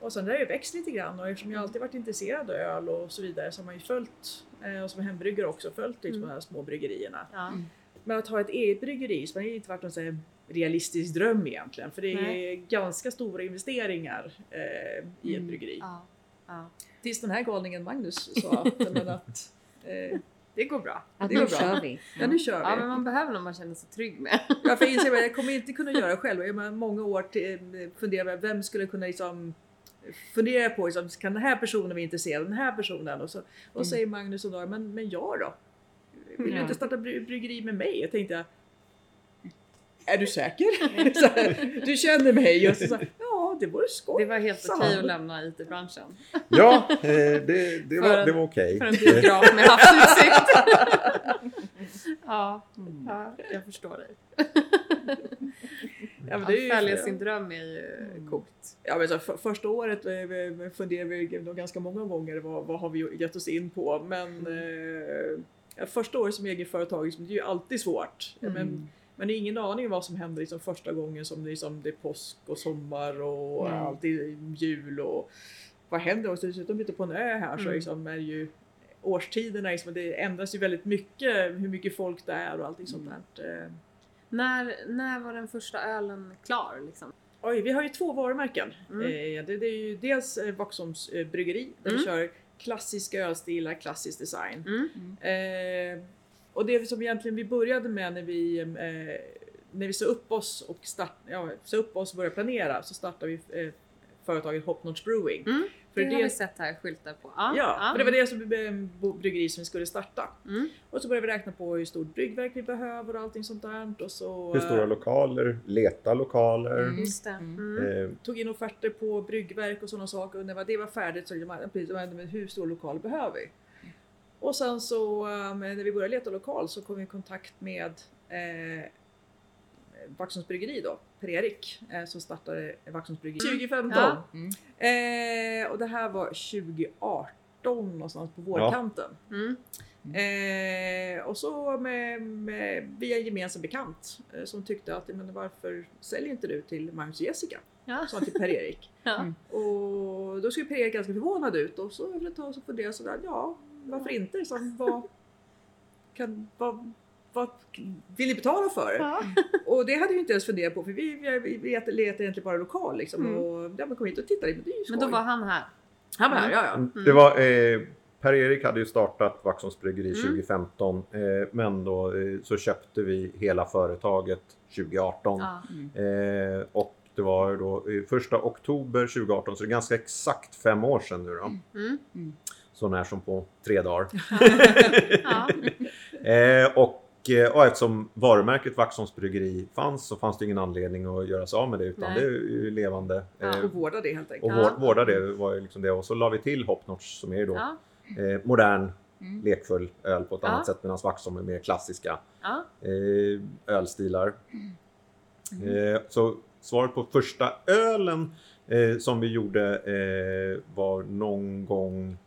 Och sen har det ju växt lite grann och eftersom jag alltid varit intresserad av öl och så vidare så har man ju följt, eh, och som hembryggare också, följt liksom Mm. de här små bryggerierna. Ja. Men att ha ett eget bryggeri så har det inte varit någon sån här realistisk dröm egentligen. För det är Nej. ganska stora investeringar eh, i ett Mm. bryggeri. Ja. ja. Tills den här galningen Magnus sa att, att eh, Det går bra. Att Det nu går bra. kör vi. ja, nu kör Ja, vi. men man behöver någon man känner sig trygg med. Ja, för jag inser att jag kommer inte kunna göra det själv. Jag har många år till, fundera på vem skulle kunna liksom fundera på, liksom, kan den här personen vara intresserad av den här personen? Och så och säger Magnus och då, men, men jag då? Vill du Ja. inte starta bry- bryggeri med mig? Jag tänkte, är du säker? så här, du känner mig? Och så, så här, ja, det vore skoj. Det var helt okej att lämna IT-branschen. Ja, eh, det, det, var, en- det var okej. För en biograf med havsutsikt. ja, ja, jag förstår dig. Ja, Att det är ju- följa sin dröm är ju coolt. Ja, men så för, första året eh, vi- funderade vi nog ganska många gånger vad, vad har vi gett oss in på. Men eh, ja, första året som egenföretagare liksom, det är ju alltid svårt. Ja, Men, men det är ingen aning om vad som händer liksom, första gången som det, liksom, det är påsk och sommar och Nej. alltid jul. Och, vad händer? Och dessutom ute på en ö här så Mm. liksom, är ju årstiderna, liksom, det ändras ju väldigt mycket hur mycket folk det är och allting sånt där. När, när var den första ölen klar? Liksom? Oj, vi har ju två varumärken. Mm. Eh, det, det är ju dels eh, Vaxholms eh, bryggeri där Mm. vi kör klassiska ölstilar, klassisk design. Mm. Eh, och det som egentligen vi började med när vi, när vi sa upp oss och start, ja, sa upp oss och började planera så startade vi företaget Hop Notch Brewing. För det, har vi sett här skyltar på. Ja, Ja, för det var det som eh, bryggeri som vi skulle starta. Mm. Och så började vi räkna på hur stort bryggverk vi behöver och allting sånt där. Och så Hur stora eh, lokaler, leta lokaler. Mm. Just det. Mm. Mm. Eh, tog in offerter på bryggverk och sådana saker och när det var färdigt så precis, men hur stor lokal behöver vi? Och sen så um, när vi började leta lokal så kom vi i kontakt med eh, Vaxholms bryggeri då, Per-Erik eh, som startade Vaxholms bryggeri 2015. Ja. Mm. Eh, och det här var 2018 någonstans på vårkanten. Mm. Eh, och så med, med, via en gemensam bekant eh, som tyckte att men varför säljer inte du till Magnus och Jessica? Ja. Sa till Per-Erik. Ja. Mm. Och då såg Per-Erik ganska förvånad ut och så efter ett tag så funderade jag sådär, ja varför inte? Så, vad, kan, vad, vad vill ni betala för? Ja. Och det hade vi inte ens funderat på för vi, vi, vi, letade egentligen bara lokal liksom. Mm. Och ja, man kom hit och tittade, men det är ju skoj. Men då var han här. Han var här, ja ja. Det var, eh, Per-Erik hade ju startat Vaxholms bryggeri Mm. 2015 eh, men då eh, så köpte vi hela företaget 2018. Ja. Eh, och det var då eh, första oktober 2018 så det är ganska exakt fem år sedan nu då. Mm. Så när som på tre dagar. Eh, och, eh, och eftersom varumärket Vaxholms bryggeri fanns så fanns det ingen anledning att göra sig av med det utan Nej. det är ju levande. Ja. Eh, Och vårda det helt och enkelt. vår, vårda det var ju liksom det. Och så la vi till Hopnotch som är då Ja. eh, modern, Mm. lekfull öl på ett Ja. annat sätt medan Vaxholm är mer klassiska Ja. eh, ölstilar. Mm. Eh, så svaret på första ölen eh, som vi gjorde eh, var någon gång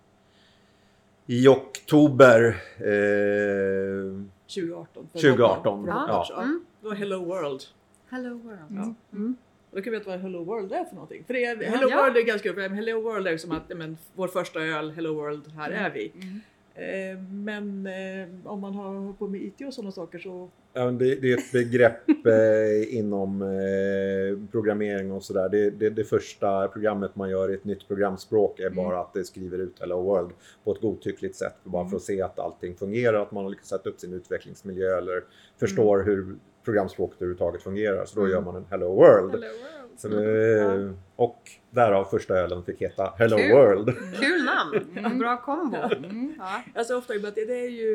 i oktober eh, 2018. för 2018, För ja. Hopnotch, ja. Mm. Det var Hello World. Hello world. Ja. Mm. Och då kan vi veta vad Hello World är för någonting. För det är. Hello Ja. World är ganska för Hello World är som att men, vår första öl, Hello World, här Mm. är vi. Mm. Eh, men eh, om man har hållit på med IT och sådana saker så Ja, men det, det är ett begrepp eh, inom eh, programmering och sådär. Det, det, det första programmet man gör i ett nytt programspråk är bara att det skriver ut Hello World på ett godtyckligt sätt. Bara för att se att allting fungerar, att man har lyckats sätta upp sin utvecklingsmiljö eller förstår hur programspråket överhuvudtaget fungerar. Så då Mm. gör man en Hello World. Hello world. Så det, och därav första ölen fick heta Hello Kul. World. Kul namn! Mm. Bra kombo. Mm. Ja. Alltså ofta att det, det är ju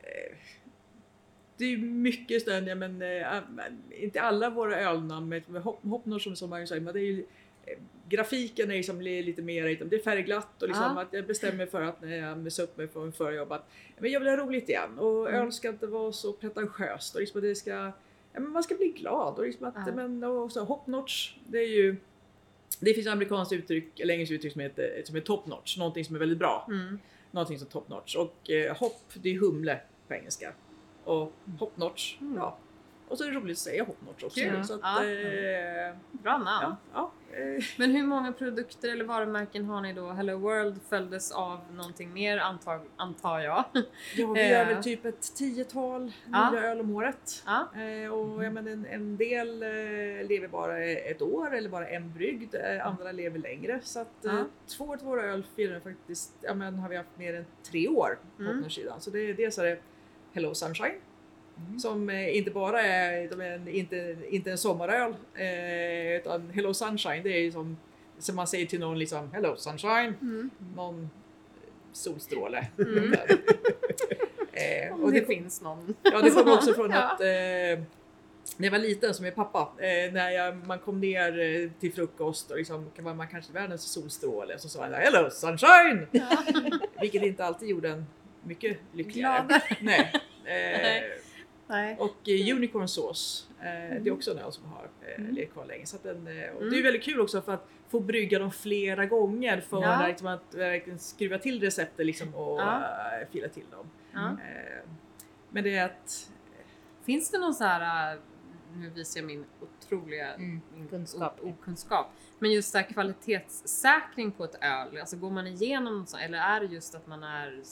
eh, det är mycket ständiga men eh, inte alla våra ölnamn med, med hop, Hopnotch som, som Magnus säger men det är ju eh, Grafiken är liksom li- lite mer, det är färgglatt och liksom Ja. att jag bestämmer för att när jag sa upp mig från förra jobbet att men jag vill ha roligt igen och Mm. öl ska inte vara så pretentiöst och liksom det ska, ja, men man ska bli glad och liksom att, Ja. men och så det är ju det finns amerikanskt uttryck, eller engelskt uttryck som heter, som är top notch, någonting som är väldigt bra Mm. någonting som top notch. Och eh, hopp, det är humle på engelska. Och hop notch, Mm. ja. Och så är det roligt att säga hop notch också. Kul. Så att, Ja. eh, Bra namn. ja, ja, eh, Men hur många produkter eller varumärken har ni då? Hello World följdes av någonting mer antag, antar jag. ja, vi Eh. gör väl typ ett tiotal Ja. nya öl om året. Ja. Eh, och ja, men en, en del eh, lever bara ett år eller bara en brygd, eh, andra lever längre. Så att eh, två av våra öl firar faktiskt, ja, men har vi haft mer än tre år på Mm. mm. Så det är dels är det Hello Sunshine Mm. som eh, inte bara är, de är inte, inte en sommaröl eh, utan Hello Sunshine det är ju som, som man säger till någon liksom Hello Sunshine, Mm. någon solstråle. Mm. eh, Om och det, det, finns någon. ja, det kom också från Ja. att eh, när jag var liten som min pappa, eh, när jag, man kom ner eh, till frukost och liksom, kan man, man kanske världens solstråle så sa han Hello Sunshine! Vilket inte alltid gjorde en mycket lyckligare. Nej. Nej. Eh, Nej. och eh, Unicorn Sauce, eh, det är också en öl som har eh, Mm. levt kvar länge. Så att den, eh, och Mm. Det är väldigt kul också för att få brygga dem flera gånger för Ja. liksom, att verkligen skruva till receptet liksom, och Ja. eh, fila till dem. Ja. Eh, men det är att Finns det någon så här, äh, nu visar jag min otroliga Mm, min kunskap. okunskap, men just så här kvalitetssäkring på ett öl, alltså går man igenom något sånt, eller är det just att man är,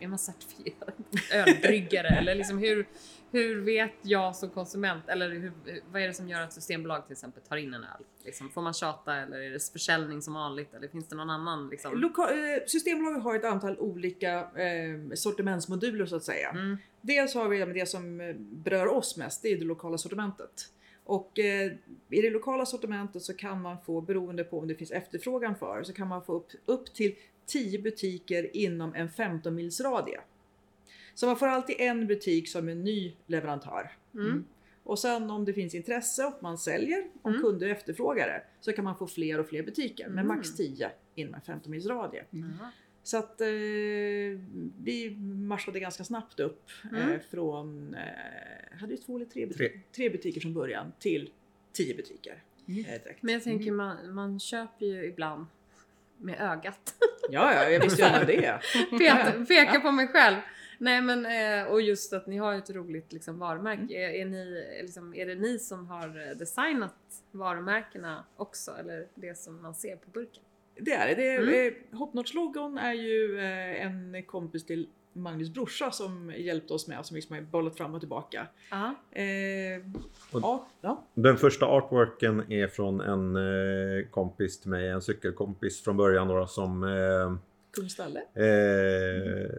är man certifierad ölbryggare eller liksom hur, hur vet jag som konsument eller hur, vad är det som gör att Systembolag till exempel tar in en öl? Liksom, får man tjata eller är det försäljning som vanligt eller finns det någon annan liksom? loka- eh, Systembolaget har ett antal olika eh, sortimentsmoduler så att säga. Mm, Dels har vi det som eh, berör oss mest, det är det lokala sortimentet. Och eh, i det lokala sortimentet så kan man få, beroende på om det finns efterfrågan för, så kan man få upp, upp till 10 butiker inom en 15 mils radie. Så man får alltid en butik som en ny leverantör. mm, Och sen om det finns intresse och man säljer, om Mm. kunder efterfrågar det, så kan man få fler och fler butiker. Men Mm. max 10 inom en 15 mils radie. Jaha. Så att eh, vi marschade ganska snabbt upp Mm. eh, från, eh, hade ju två eller tre, butik- Tre. tre butiker från början till tio butiker. Mm. Eh. Men jag tänker man, man köper ju ibland med ögat. Ja, ja, jag visste ju gärna det. Peta, peka på mig själv. Nej men eh, och just att ni har ett roligt liksom, varumärke. Är, är, ni, liksom, är det ni som har eh, designat varumärkena också? Eller det som man ser på burken? Det är det. det är, Mm. eh, Hopnotch-logon är ju eh, en kompis till Magnus brorsa som hjälpte oss med, som liksom har bollat fram och tillbaka. Eh, Och- ja, ja. Den första artworken är från en eh, kompis till mig, en cykelkompis från början då, som eh, Kungstalle. eh,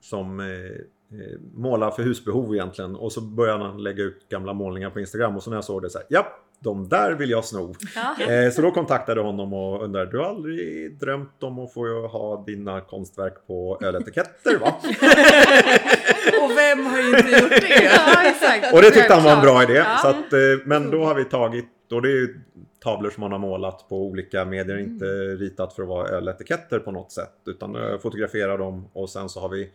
som eh, målar för husbehov egentligen och så började han lägga ut gamla målningar på Instagram och så när jag såg det så här, ja, de där vill jag sno. Ja. Eh, så då kontaktade honom och undrade, du har aldrig drömt om att få ha dina konstverk på öletiketter va? Och vem har inte gjort det? ja, exakt. Och det tyckte han var en bra idé. Ja. Så att, eh, men då har vi tagit, och det är ju tavlor som man har målat på olika medier, inte ritat för att vara öletiketter på något sätt. Utan jag fotograferar dem och sen så har vi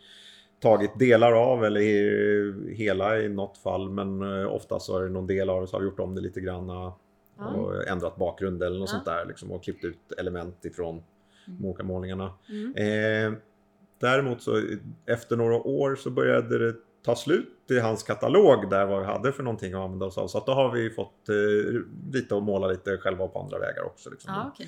tagit delar av eller he- hela i något fall. Men eh, ofta så är det någon del av det så har vi gjort om det lite grann och ändrat bakgrund eller något Ja. sånt där liksom, och klippt ut element ifrån de olika målningarna. Mm. Eh, däremot så efter några år så började det ta slut i hans katalog där vad vi hade för någonting att använda oss av. Så att då har vi fått eh, lite och måla lite själva på andra vägar också. Liksom. Ja, okej.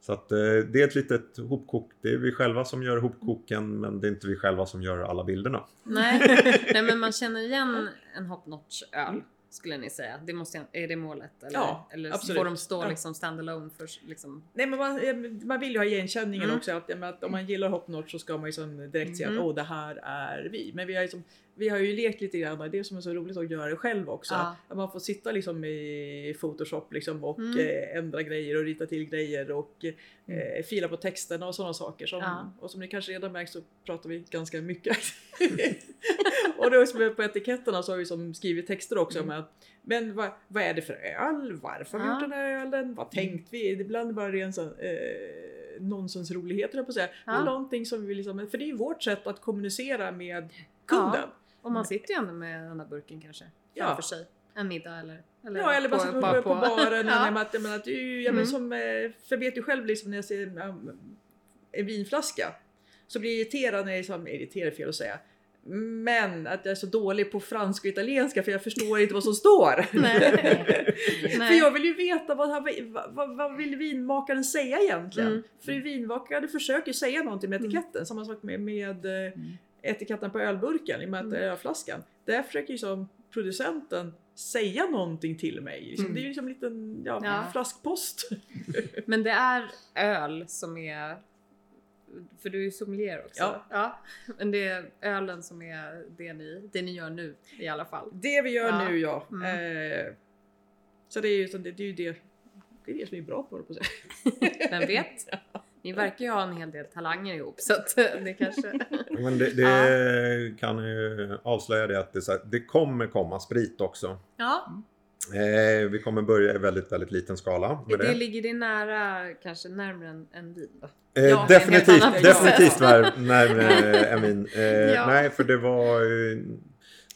Så att eh, det är ett litet hopkok. Det är vi själva som gör hopkoken men det är inte vi själva som gör alla bilderna. Nej. Nej, men man känner igen en Hop Notch öl. Skulle ni säga? Det måste, är det målet? Eller, Ja, eller absolut. får de stå Ja. liksom standalone för liksom... Nej, men man, eh, man vill ju ha igenkänningen Mm. också. Att, att om man gillar Hopnotch så ska man ju som direkt se Mm. att åh, det här är vi. Men vi har, ju som, vi har ju lekt lite grann, och det som är så roligt att göra det själv också. Ja. Att man får sitta liksom i Photoshop liksom och Mm. eh, ändra grejer och rita till grejer och eh, fila på texterna och sådana saker. Som, Ja. Och som ni kanske redan märkt så pratar vi ganska mycket. och då som är på etiketterna så har vi som skrivit texter också. Mm. Med, men vad, vad är det för öl? Varför har vi gjort den här ölen? Vad tänkte vi? Ibland bara ren så, eh, nonsensroligheter på att säga. Ja. Men någonting som vi liksom, för det är ju vårt sätt att kommunicera med kunden. Och man sitter ju ändå med den där burken kanske. Ja. Framför sig. En middag eller? eller Ja eller bara sitta på, bara på, baren. Ja. ja. Att, jag menar, att ju, ja, men Mm. som, eh, för vet du själv liksom när jag ser um, en vinflaska så blir jag irriterad när jag liksom, irriterad fel att säga. Men att jag är så dålig på franska och italienska för jag förstår inte vad som står. Nej. För Nej. jag vill ju veta vad, vad, vad, vill vinmakaren säga egentligen? Mm. För vinmakaren försöker säga någonting med etiketten. Samma sak med, med eh, etiketten på ölburken, i och med att Mm. det är ölflaskan. Där försöker ju som producenten säga någonting till mig. Liksom, Mm. Det är ju liksom en liten ja, Ja. flaskpost. Men det är öl som är... För du är ju sommelier också. Ja. Men det är ölen som är det ni, det ni gör nu i alla fall. Det vi gör Ja. nu ja. Mm. Eh, så det är ju, det, det är ju det, det är det som är bra på det på säga. Vem vet? Ni verkar ju ha en hel del talanger ihop så att det kanske... Men det, det kan ju avslöja det att det, här, det kommer komma sprit också. Ja, Eh, vi kommer börja i väldigt, väldigt liten skala med det det. ligger det nära, kanske närmare än, än vin? Eh, Ja, definitivt, definitivt när, närmare än min. Eh, Ja. Nej, för det var.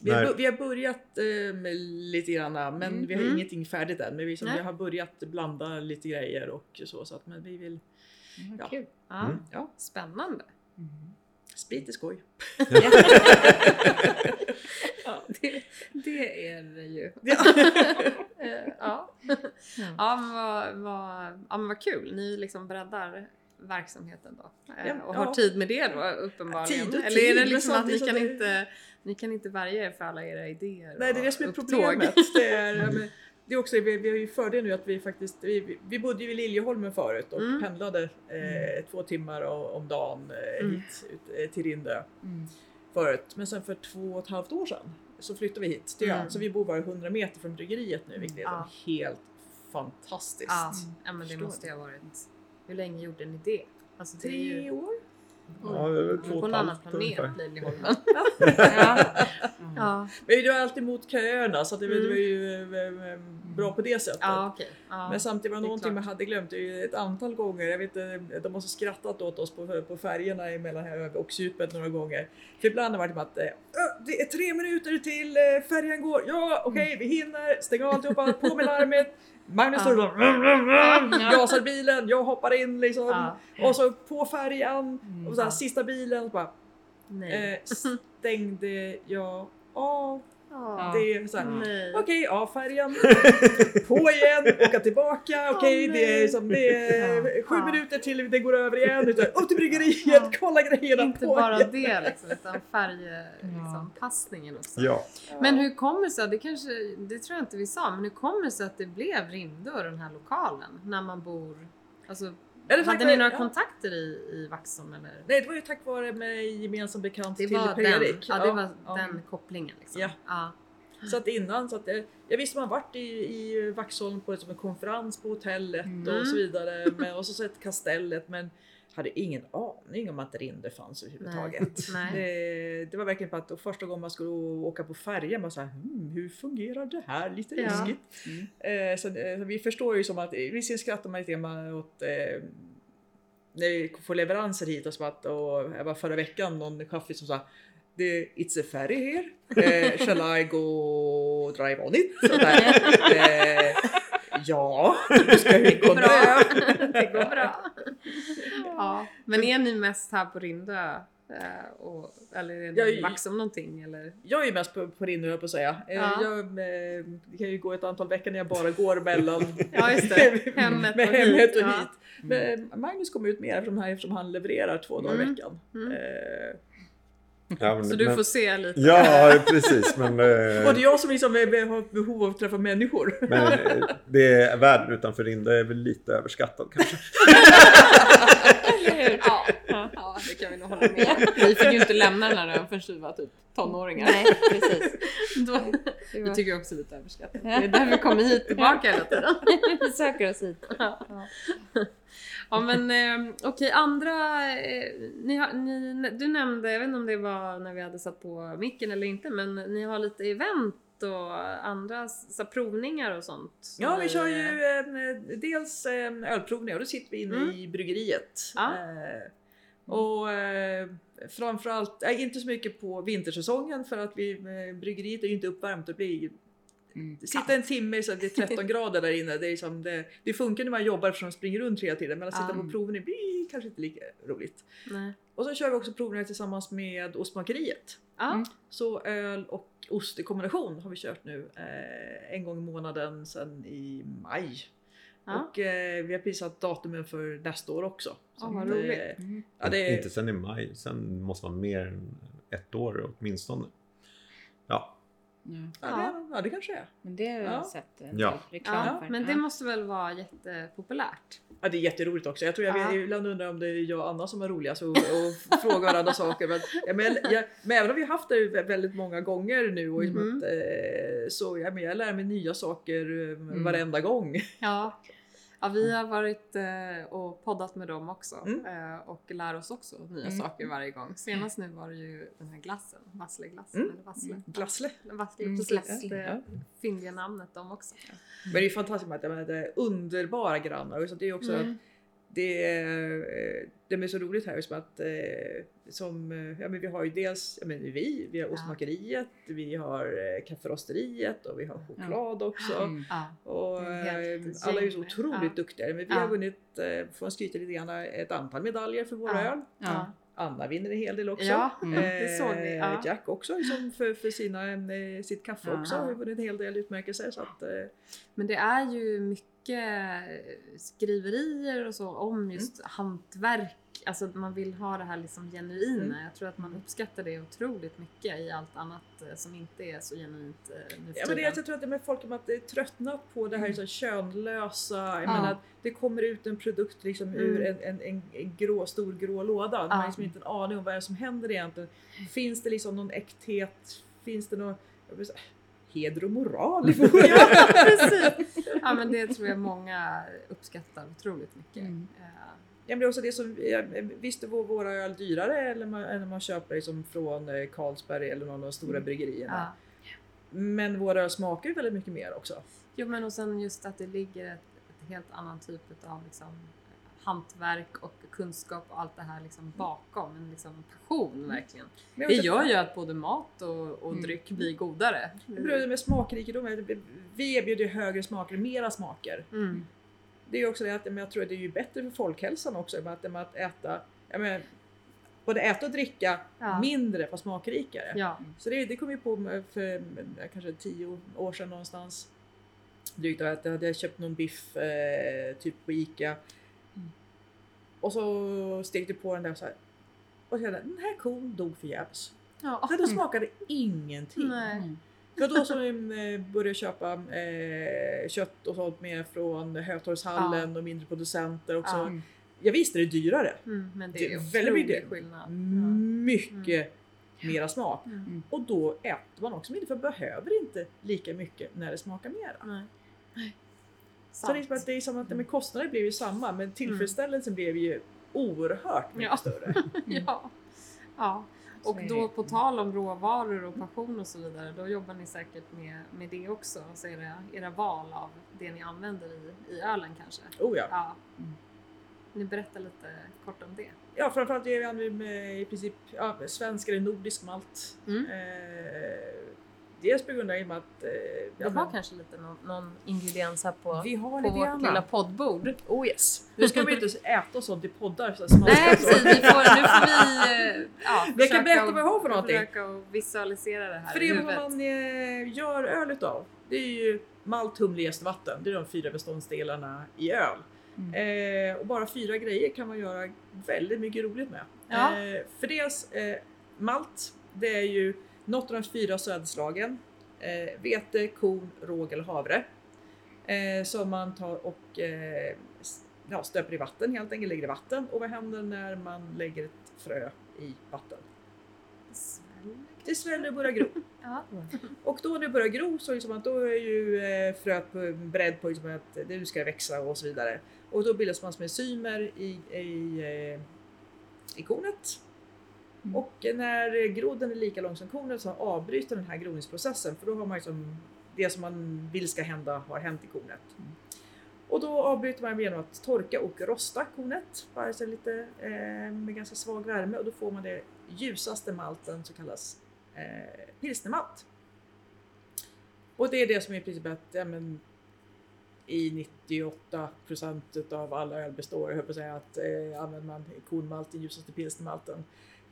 Vi har, vi har börjat eh, med lite grann, men Mm. vi har Mm. ingenting färdigt än. Men vi, som, vi har börjat blanda lite grejer och så. så att, men vi vill, Ja. Kul. Ja. Mm. ja, Spännande. sprit är skoj. Det, det är det ju. Ja. Ja. ja, men vad, vad, ja, men vad kul. Ni liksom breddar verksamheten då. Eh, Ja, och har ja. tid med det då uppenbarligen. Tid och Eller är det liksom att ni kan, inte, ni kan inte värja er för alla era idéer Nej, det är det som är problemet. Det är, ja, det är också, vi, vi har ju fördel nu att vi faktiskt, vi, vi- bodde ju i Liljeholmen förut och Mm. pendlade eh, två timmar om dagen eh, Mm. hit ut, eh, till Rindö förut. Men sen för två och ett halvt år sedan så flyttade vi hit till ön. Mm. Så vi bor bara 100 meter från bryggeriet nu vilket är Ja. helt fantastiskt. Ja, ja men det Förstår måste ju ha varit... Hur länge gjorde ni det? Alltså, det Tre ju år? Ja, det var två på en annan planet. Liljeholmen. ja. Ja. Men vi var alltid emot köerna så att det, var- det Mm. var ju eh, eh, bra på det sättet. ja, okej. Ja. Men samtidigt var det är någonting klart. man hade glömt det är ju ett antal gånger. Jag vet inte, de måste skrattat åt oss på, på färgerna mellan Hög och Supet några gånger. För ibland har det varit att eh, "Ö, det är tre minuter till färjan går. Ja, okej, vi hinner. Stäng av alltihopa, på med larmet. Magnus står och gasar bilen, jag hoppar in liksom. Och så på färjan. Och så här, sista bilen, så bara, eh, stängde jag av. Ja. Det är så här, Nej. Okej, ja färjan. På igen, åka tillbaka. Okej, Åh, det är, som, det är sju Ja. minuter till det går över igen. Utan, upp till bryggeriet, Ja. kolla grejerna Inte på bara igen. det liksom, utan färgpassningen liksom, också. Ja. Men hur kommer det sig, det kanske, det tror jag inte vi sa, men hur kommer det sig att det blev Rindö, den här lokalen, när man bor, alltså, Eller hade ni några ja. kontakter i, i Vaxholm eller? Nej, det var ju tack vare mig gemensam bekant Det till Per-Erik. ja, det var ja. den kopplingen liksom. Ja. Ja. Så att innan, så att jag, jag visste man varit i, i Vaxholm på liksom en konferens på hotellet Mm. och så vidare. Men, och så sett kastellet men hade ingen aning om att Rinde fanns överhuvudtaget. Nej. Det, det var verkligen på att första gången man skulle åka på färjan, man såhär, hmm, hur fungerar det här? Lite Ja. läskigt. Eh, så, eh, så vi förstår ju som att, visserligen skrattar man lite grann åt eh, när vi får leveranser hit och så att, och jag var förra veckan någon chaffis som sa det, It's a ferry here. Eh, shall I go drive on it? Så där. Ja, du ska ju gå Bra. det går bra. Ja. Men är ni mest här på Rindö? eh, Och, eller är det är- Vaxholm någonting? Eller? Jag är ju mest på, på Rinne höll på att säga. Eh, Ja. Jag, eh, det kan ju gå ett antal veckor när jag bara går mellan Ja, det. Hemmet med och hemmet hit, och ja. hit. Men Magnus kommer ut mer eftersom han levererar två dagar i Mm. veckan. Mm. Eh, Ja, men, Så du men, får se lite? Ja, precis. Men, eh, och det är jag som liksom är- har behov av att träffa människor. men eh, det är världen utanför Rinde är väl lite överskattad kanske. Eller hur? Ja, ja, det kan vi nog hålla med Vi fick ju inte lämna den här ön förrän vi var typ tonåringar. Nej, precis. Då, var- tycker jag också lite överskattat. Det är därför vi kommer hit tillbaka hela tiden. Vi söker oss hit. Ja men eh, okej, andra... Eh, ni har, ni, du nämnde, jag vet inte om det var när vi hade satt på micken eller inte, men ni har lite event och andra så, provningar och sånt. Ja, vi kör ju eh, dels eh, ölprovningar och då sitter vi inne Mm. i bryggeriet. Ja. Eh, och eh, framförallt, eh, inte så mycket på vintersäsongen för att vi, eh, bryggeriet är ju inte uppvärmt. Det blir Mm. Sitta en timme så att det är 13 grader där inne. Det, är som det, det funkar när man jobbar eftersom man springer runt hela tiden. Men att sitta Ja. på provning blir kanske inte lika roligt. Nej. Och så kör vi också provningar tillsammans med Ostmakeriet. Mm. Så öl och ost i kombination har vi kört nu eh, en gång i månaden sedan i maj. Ja. Och eh, vi har prisat datumen för nästa år också. Ja, vad att, eh, roligt. Mm. Ja, det är, Inte sen i maj, sen måste vara mer än ett år åtminstone. Ja, Ja. ja, det, ja, det kanske är. Men det har jag Ja. sett en Ja. del reklam ja, för. men det måste väl vara jättepopulärt? Ja, det är jätteroligt också. Jag tror jag Ja. vet, ibland undrar om det är jag och Anna som är roligast och, och frågar varandra saker. Men, ja, men, jag, men även om vi har haft det väldigt många gånger nu och Mhm. att, eh, så ja, men jag lär mig nya saker eh, varenda gång. Ja. Ja, vi har varit eh, och poddat med dem också Mm. eh, och lär oss också nya Mm. saker varje gång. Senast nu var det ju den här glassen, Vassleglassen Mm. Vassle. Glassle. Vassle, Mm, precis. Det fyndiga namnet de också. Men det är ju fantastiskt med att det är underbara grannar. Så det är också Mm. Det, är, eh, det är så roligt här som att eh, som, eh, ja, men vi har ju dels ja, men vi, vi har ostmakeriet, vi har eh, kafferosteriet och vi har choklad också. Mm. Och eh, ett alla är ju så otroligt Ja. duktiga. Men vi har vunnit, eh, får skryta lite grann, ett antal medaljer för våra Ja. öl. Anna vinner en hel del också. Ja, Mm. det såg vi. Ja. Eh, Jack också liksom för, för sina, eh, sitt kaffe Ja. också. Har vunnit en hel del utmärkelser. Så att, eh, Men det är ju mycket skriverier och så om just hantverk. Alltså man vill ha det här liksom genuina. Mm. Jag tror att man uppskattar det otroligt mycket i allt annat eh, som inte är så genuint eh, nu för Ja, men det, tiden. jag tror att det med folk att är tröttnat på det här så könlösa. Jag Ja. menar, att det kommer ut en produkt liksom Mm. ur en, en, en, en grå, stor grå låda. Man har Ja. liksom inte en aning om vad det är som händer egentligen. Finns det liksom någon äkthet? Finns det någon heder och moral i vår Ja, precis! Ja men det tror jag många uppskattar otroligt mycket. Mm. Eh, Ja, men också det som, visst är vår- våra öl dyrare eller man, än om man köper liksom från eh, Carlsberg eller någon av de stora Mm. bryggerierna. Ja. Men våra öl smakar ju väldigt mycket mer också. Jo men och sen just att det ligger ett, ett helt annan typ av liksom, hantverk och kunskap och allt det här liksom bakom. En liksom passion verkligen. Men Det gör ju att både mat och, och Mm. dryck blir godare. Det beror med smakrikedom. Vi erbjuder ju högre smaker, mera smaker. Mm. Det är ju också det att men jag tror att det är ju bättre för folkhälsan också med att, med att äta. Jag menar, både äta och dricka Ja. mindre fast smakrikare. Ja. Så det, det kom vi på för kanske tio år sedan någonstans. Drygt att jag hade köpt någon biff eh, typ på Ica. Och så stekte jag på den där så här. Och så jag, den här kon dog förgäves. Ja. Den smakade ingenting. Nej. Mm. För då som vi eh, började köpa eh, kött och sånt mer från Hötorgshallen och mindre producenter också. Ja. Jag visste det är dyrare. Mm, men det Det är är väldigt mycket skillnad. Mycket mera smak. Mm. Och då äter man också mindre för man behöver inte lika mycket när det smakar mera. Nej. Så det är, som att, det är som att men kostnaden blev ju samma men tillfredsställelsen blev ju oerhört mycket Ja. större. Ja. ja. Och då på tal om råvaror och passion och så vidare, då jobbar ni säkert med, med det också. Alltså era, era val av det ni använder i, i ölen kanske. Oh ja. Ja. Mm. Ni berättar lite kort om det. ja, framförallt är vi använder i princip ja, svensk eller nordisk malt. Mm. Eh, dels på grund av att eh, Vi ja, har kanske lite någon, någon ingrediens här på, vi har på vårt lilla poddbord. Oh yes. Nu ska vi inte äta sånt i poddar. Så små Nej precis, vi får, nu får vi eh, ja, Jag kan berätta vad jag har för någonting. Försöka visualisera det här För det är vad man eh, gör öl utav. Det är ju malt, humle, jäst vatten. Det är de fyra beståndsdelarna i öl. Eh, och bara fyra grejer kan man göra väldigt mycket roligt med. Ja. Eh, för dels eh, malt, det är ju något av de fyra södeslagen. Eh, vete, korn, råg eller havre. Eh, som man tar och eh, ja, stöper i vatten helt enkelt, lägger i vatten. Och vad händer när man lägger ett frö i vatten? Det sväller och börjar gro. Ja. Och då när det börjar gro så liksom att då är ju eh, fröet på, beredd på liksom att det nu ska växa och så vidare. Och då bildas massor med enzymer i, i, eh, i kornet. Mm. Och när grodden är lika lång som kornet så avbryter den här groningsprocessen för då har man liksom det som man vill ska hända har hänt i kornet. Mm. Och då avbryter man genom att torka och rosta kornet bara så lite eh, med ganska svag värme och då får man det ljusaste malten som kallas eh, pilsnermalt. Och det är det som är i princip att ja, men, i 98% av alla öl består, jag på att säga, att eh, använder man kornmalt, den ljusaste pilsnermalten.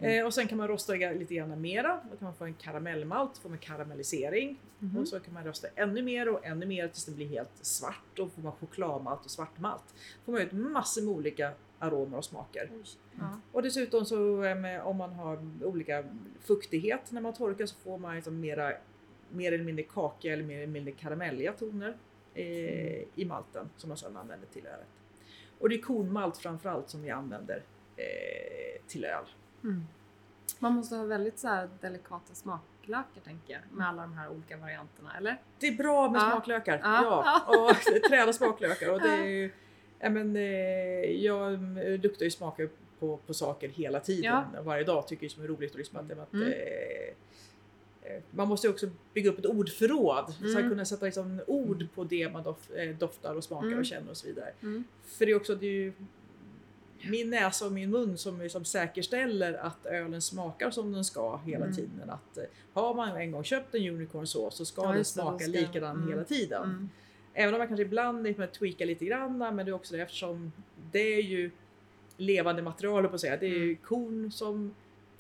Eh, och sen kan man rosta lite grann mera, då kan man få en karamellmalt, får man karamellisering. Mhm. Och så kan man rosta ännu mer och ännu mer tills den blir helt svart. Då får man chokladmalt och svartmalt. får man ut massor med olika aromer och smaker. Ja. Och dessutom så eh, om man har olika fuktighet när man torkar så får man liksom mera, mer eller mindre kakiga eller mer eller mindre karamelliga toner eh, i malten som man sedan använder till ölet. Och det är kornmalt framförallt som vi använder eh, till öl. Mm. Man måste ha väldigt så här delikata smaklökar tänker jag med alla de här olika varianterna, eller? Det är bra med Ja. smaklökar. Ja. Ja. Och träna smaklökar. Och det är, ju- ja, men, eh, jag luktar ju smaker på, på saker hela tiden. Varje dag tycker jag som är roligt. Att, att, Mm. eh, eh, man måste ju också bygga upp ett ordförråd. Så Mm. att kunna sätta liksom ord på det man dof, eh, doftar och smakar Mm. och känner och så vidare. Mm. För det är också det är ju min näsa och min mun som liksom säkerställer att ölen smakar som den ska hela Mm. tiden. Att eh, har man en gång köpt en unicorn sås så ska Ja, den smaka likadan mm. hela tiden. Mm. Även om man kanske ibland liksom tweakar lite grann men det är också det eftersom det är ju levande material på att säga. Det är ju Mm. korn som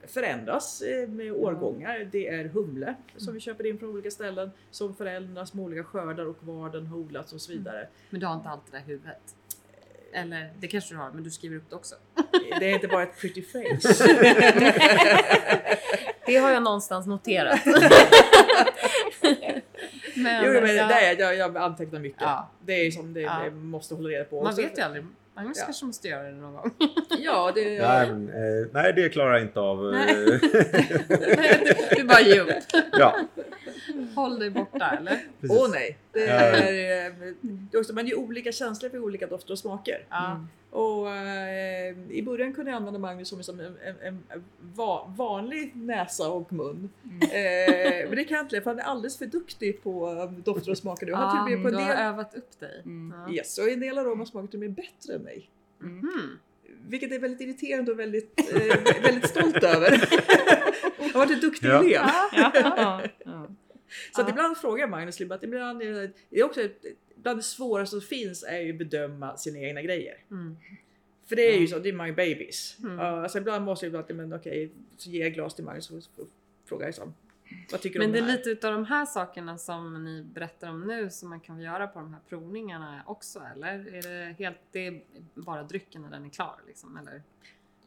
förändras eh, med årgångar. Det är humle som Mm. vi köper in från olika ställen som förändras med olika skördar och var den har odlats och så vidare. Men du har inte allt det i huvudet? Eller det kanske du har, men du skriver upp det också? Det är inte bara ett pretty face. Det har jag någonstans noterat. men, jo, men ja, det är, jag, jag antecknar mycket. Ja. Det är som det, Ja. det måste hålla reda på. man vet ju aldrig. Magnus Ja. kanske måste göra det någon gång. Ja, det, Nej, men, eh, nej, det klarar jag inte av. eh, Nej. du bara ger upp. ja, Håll dig borta eller? Åh nej! Det är, eh, det är också, man är ju olika känslor för olika dofter och smaker. Ja. Och eh, i början kunde jag använda Magnus som, som en, en, en va, vanlig näsa och mun. Eh, men det kan jag inte för han är alldeles för duktig på eh, dofter och smaker. nu. Han till och med du på en har del, övat upp dig. Mm. Ja. yes, och en del aroma smakar till och med bättre än mig. Mm. Vilket är väldigt irriterande och väldigt, eh, väldigt stolt över. Jag har varit en duktig Ja. elev. Ja, ja, ja. Så att ibland frågar jag Magnus att ibland är det, det är också bland det svåraste som finns är ju att bedöma sina egna grejer. Mm. För det är ju så, det är my babies. Mm. Ja, alltså ibland måste jag ibland, men okej, så ger jag glas till Magnus och och frågar liksom, vad tycker du Men om det det är här? lite utav de här sakerna som ni berättar om nu som man kan göra på de här provningarna också eller? Är det helt, det är bara drycken när den är klar liksom eller?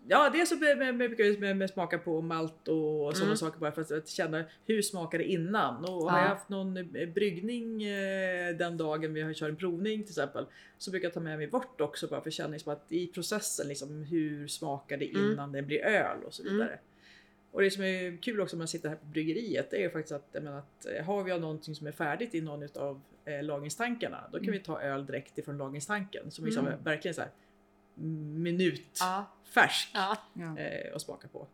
Ja, dels så med, med, med, med, smaka på malt och sådana Mm. saker bara för att, att känna hur smakar det innan. Och Ja. har jag haft någon eh, bryggning eh, den dagen vi har kört en provning till exempel så brukar jag ta med mig bort också bara för att känna liksom att i processen liksom hur smakar det Mm. innan det blir öl och så Mm. vidare. Och det som är kul också när man sitter här på bryggeriet det är ju faktiskt att, jag menar, att eh, har vi någonting som är färdigt i någon av eh, lagringstankarna då kan vi ta öl direkt ifrån lagringstanken som liksom Mm. verkligen så här minut Ja. färsk Ja. Eh, och smaka på.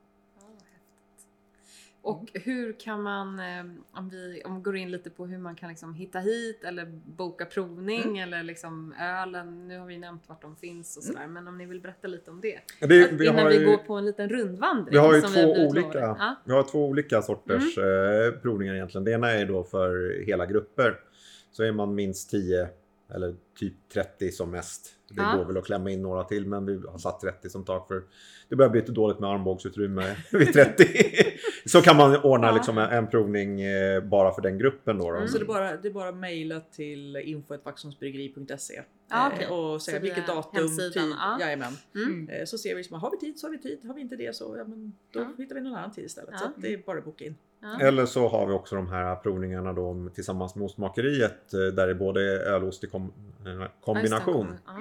Och hur kan man, eh, om vi, om vi går in lite på hur man kan liksom hitta hit eller boka provning eller liksom ölen, nu har vi nämnt vart de finns och sådär, men om ni vill berätta lite om det? Ja, det, Att vi, innan har vi ju, går på en liten rundvandring. vi har ju som två har blivit olika. Ja. vi har två olika sorters eh, provningar egentligen. Det ena är då för hela grupper. Så är man minst 10 eller typ 30 som mest. Det Ja. går väl att klämma in några till men vi har satt 30 som tak för det börjar bli lite dåligt med armbågsutrymme vid 30. Så kan man ordna Ja. liksom en, provning eh, bara för den gruppen då. då. Mm. Så det är bara, det är bara att mejla till info.vaxholmsbryggeri.se Ja, eh, okej. och säga Så vilket datum, hemsidan, tid. Jajamän. Mm. Eh, Så ser vi, som, har vi tid så har vi tid, har vi inte det så ja, men då Ja. hittar vi någon annan tid istället. Ja. Så att det är bara att boka in. Ja. Eller så har vi också de här provningarna då tillsammans med ostmakeriet eh, där det både är öl och ost i kom, eh, kombination. Ja,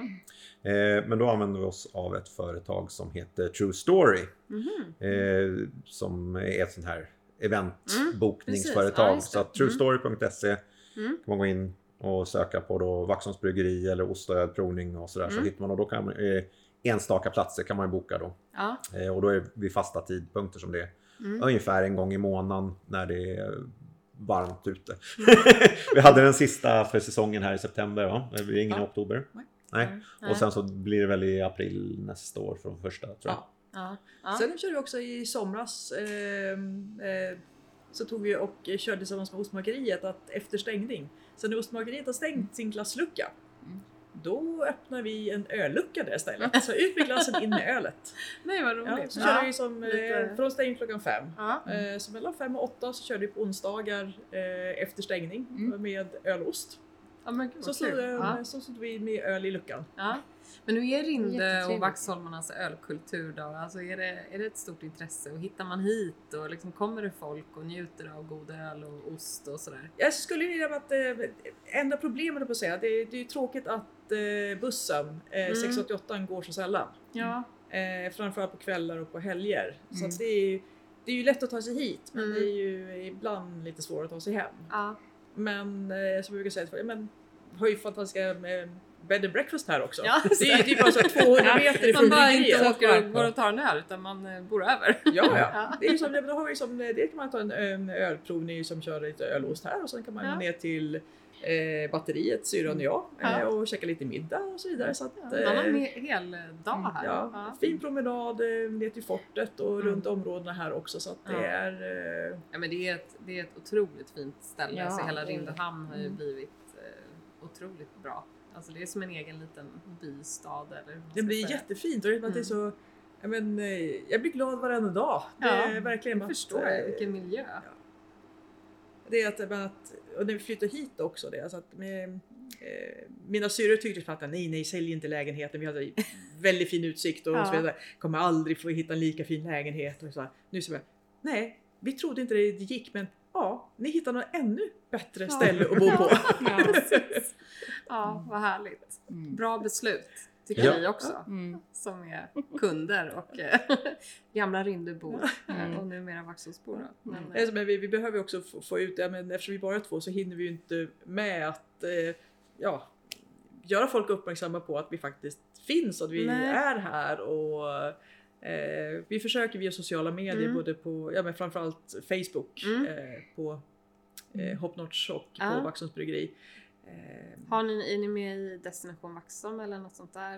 Eh, men då använder vi oss av ett företag som heter True Story. Mhm. Eh, som är ett sånt här eventbokningsföretag. Mm. Ja, så att truestory.se Mm. kan man gå in och söka på då Vaxholms bryggeri eller ost och ölprovning och sådär. Så Mm. hittar man och då kan man, eh, enstaka platser kan man boka då. Ja. Och då är vid fasta tidpunkter som det är. Mm. Ungefär en gång i månaden när det är varmt ute. vi hade den sista för säsongen här i september va? Det blir ingen i Ja. oktober. Nej. Nej. Nej. Och sen så blir det väl i april nästa år från första tror jag. Ja. Ja. Ja. Sen körde vi också i somras ehm, eh, så tog vi och körde tillsammans med ostmakeriet att efter stängning, så när ostmakeriet har stängt sin glasslucka Mm. Då öppnar vi en öllucka där istället. Så ut med glassen, in med ölet. Nej vad Ja, roligt. så körde vi som, eh, från stängning klockan fem. Ja. Eh, Så mellan fem och åtta så körde vi på onsdagar eh, efter stängning Mm. med öl och ost. Ja, men gud, Så eh, Ja. så stod vi med öl i luckan. Ja. Men hur är Rinde och. Vaxholmarnas ölkultur då? Alltså är det, är det ett stort intresse och hittar man hit och liksom kommer det folk och njuter av god öl och ost och sådär? Jag skulle vilja att eh, enda problemet på att säga, det, det är ju tråkigt att bussen eh, Mm. 688 går så sällan. Ja. Eh, framförallt på kvällar och på helger. Så Mm. att det, är det är ju lätt att ta sig hit men Mm. det är ju ibland lite svårare att ta sig hem. Ja. Men eh, som jag brukar säga, ja, men, har ju fantastiska eh, bed and breakfast här också. Ja, det är ju typ bara så här 200 meter ifrån Man bara inte åker och går och tar en öl utan man eh, bor över. Ja, ja. Ja. Det är ju som, då har vi som, det kan man ta en, ölprovning som kör lite ölost här och sen kan man Ja. gå ner till eh, batteriet, syrran och jag, Ja. eh, och käka lite middag och så vidare. Så att, Man har en eh, he- hel dag här. ja, fin promenad eh, ner till fortet och Mm. runt områdena här också så att det Ja. är Ja, men det är ett, det är ett otroligt fint ställe. Ja. Alltså, hela Rindehamn har ju Mm. blivit eh, otroligt bra. Alltså, det är som en egen liten bystad. Eller Det blir säga. jättefint och det är det är så ja, men, jag blir glad varenda dag. Det Ja, är verkligen Jag att, förstår eh, vilken miljö. Det är att, och när vi flyttade hit också, det, alltså att med, eh, mina syrror tyckte att nej, nej, sälj inte lägenheten. Vi hade väldigt fin utsikt och Ja. så vidare. Kommer aldrig få hitta en lika fin lägenhet. Och så här. Nu så bara, nej, vi trodde inte det gick, men ja, ni hittar något ännu bättre ställe att bo på. Ja, ja, vad härligt. Mm. Bra beslut, tycker Ja. vi också. Mm. Som är kunder och eh, gamla Rindebor Mm. eh, och numera Vaxholmsbor. då. Men, Eh, Men vi, vi behöver också få, få ut, ja, men eftersom vi bara är två så hinner vi ju inte med att eh, ja, göra folk uppmärksamma på att vi faktiskt finns och att vi Nej. är här. Och, eh, vi försöker via sociala medier, Mm. både på ja, men framförallt Facebook, Mm. eh, på eh, Hopnotch och Ja. på Vaxholms bryggeri. Eh, Har ni, är ni med i Destination Vaxholm eller något sånt där?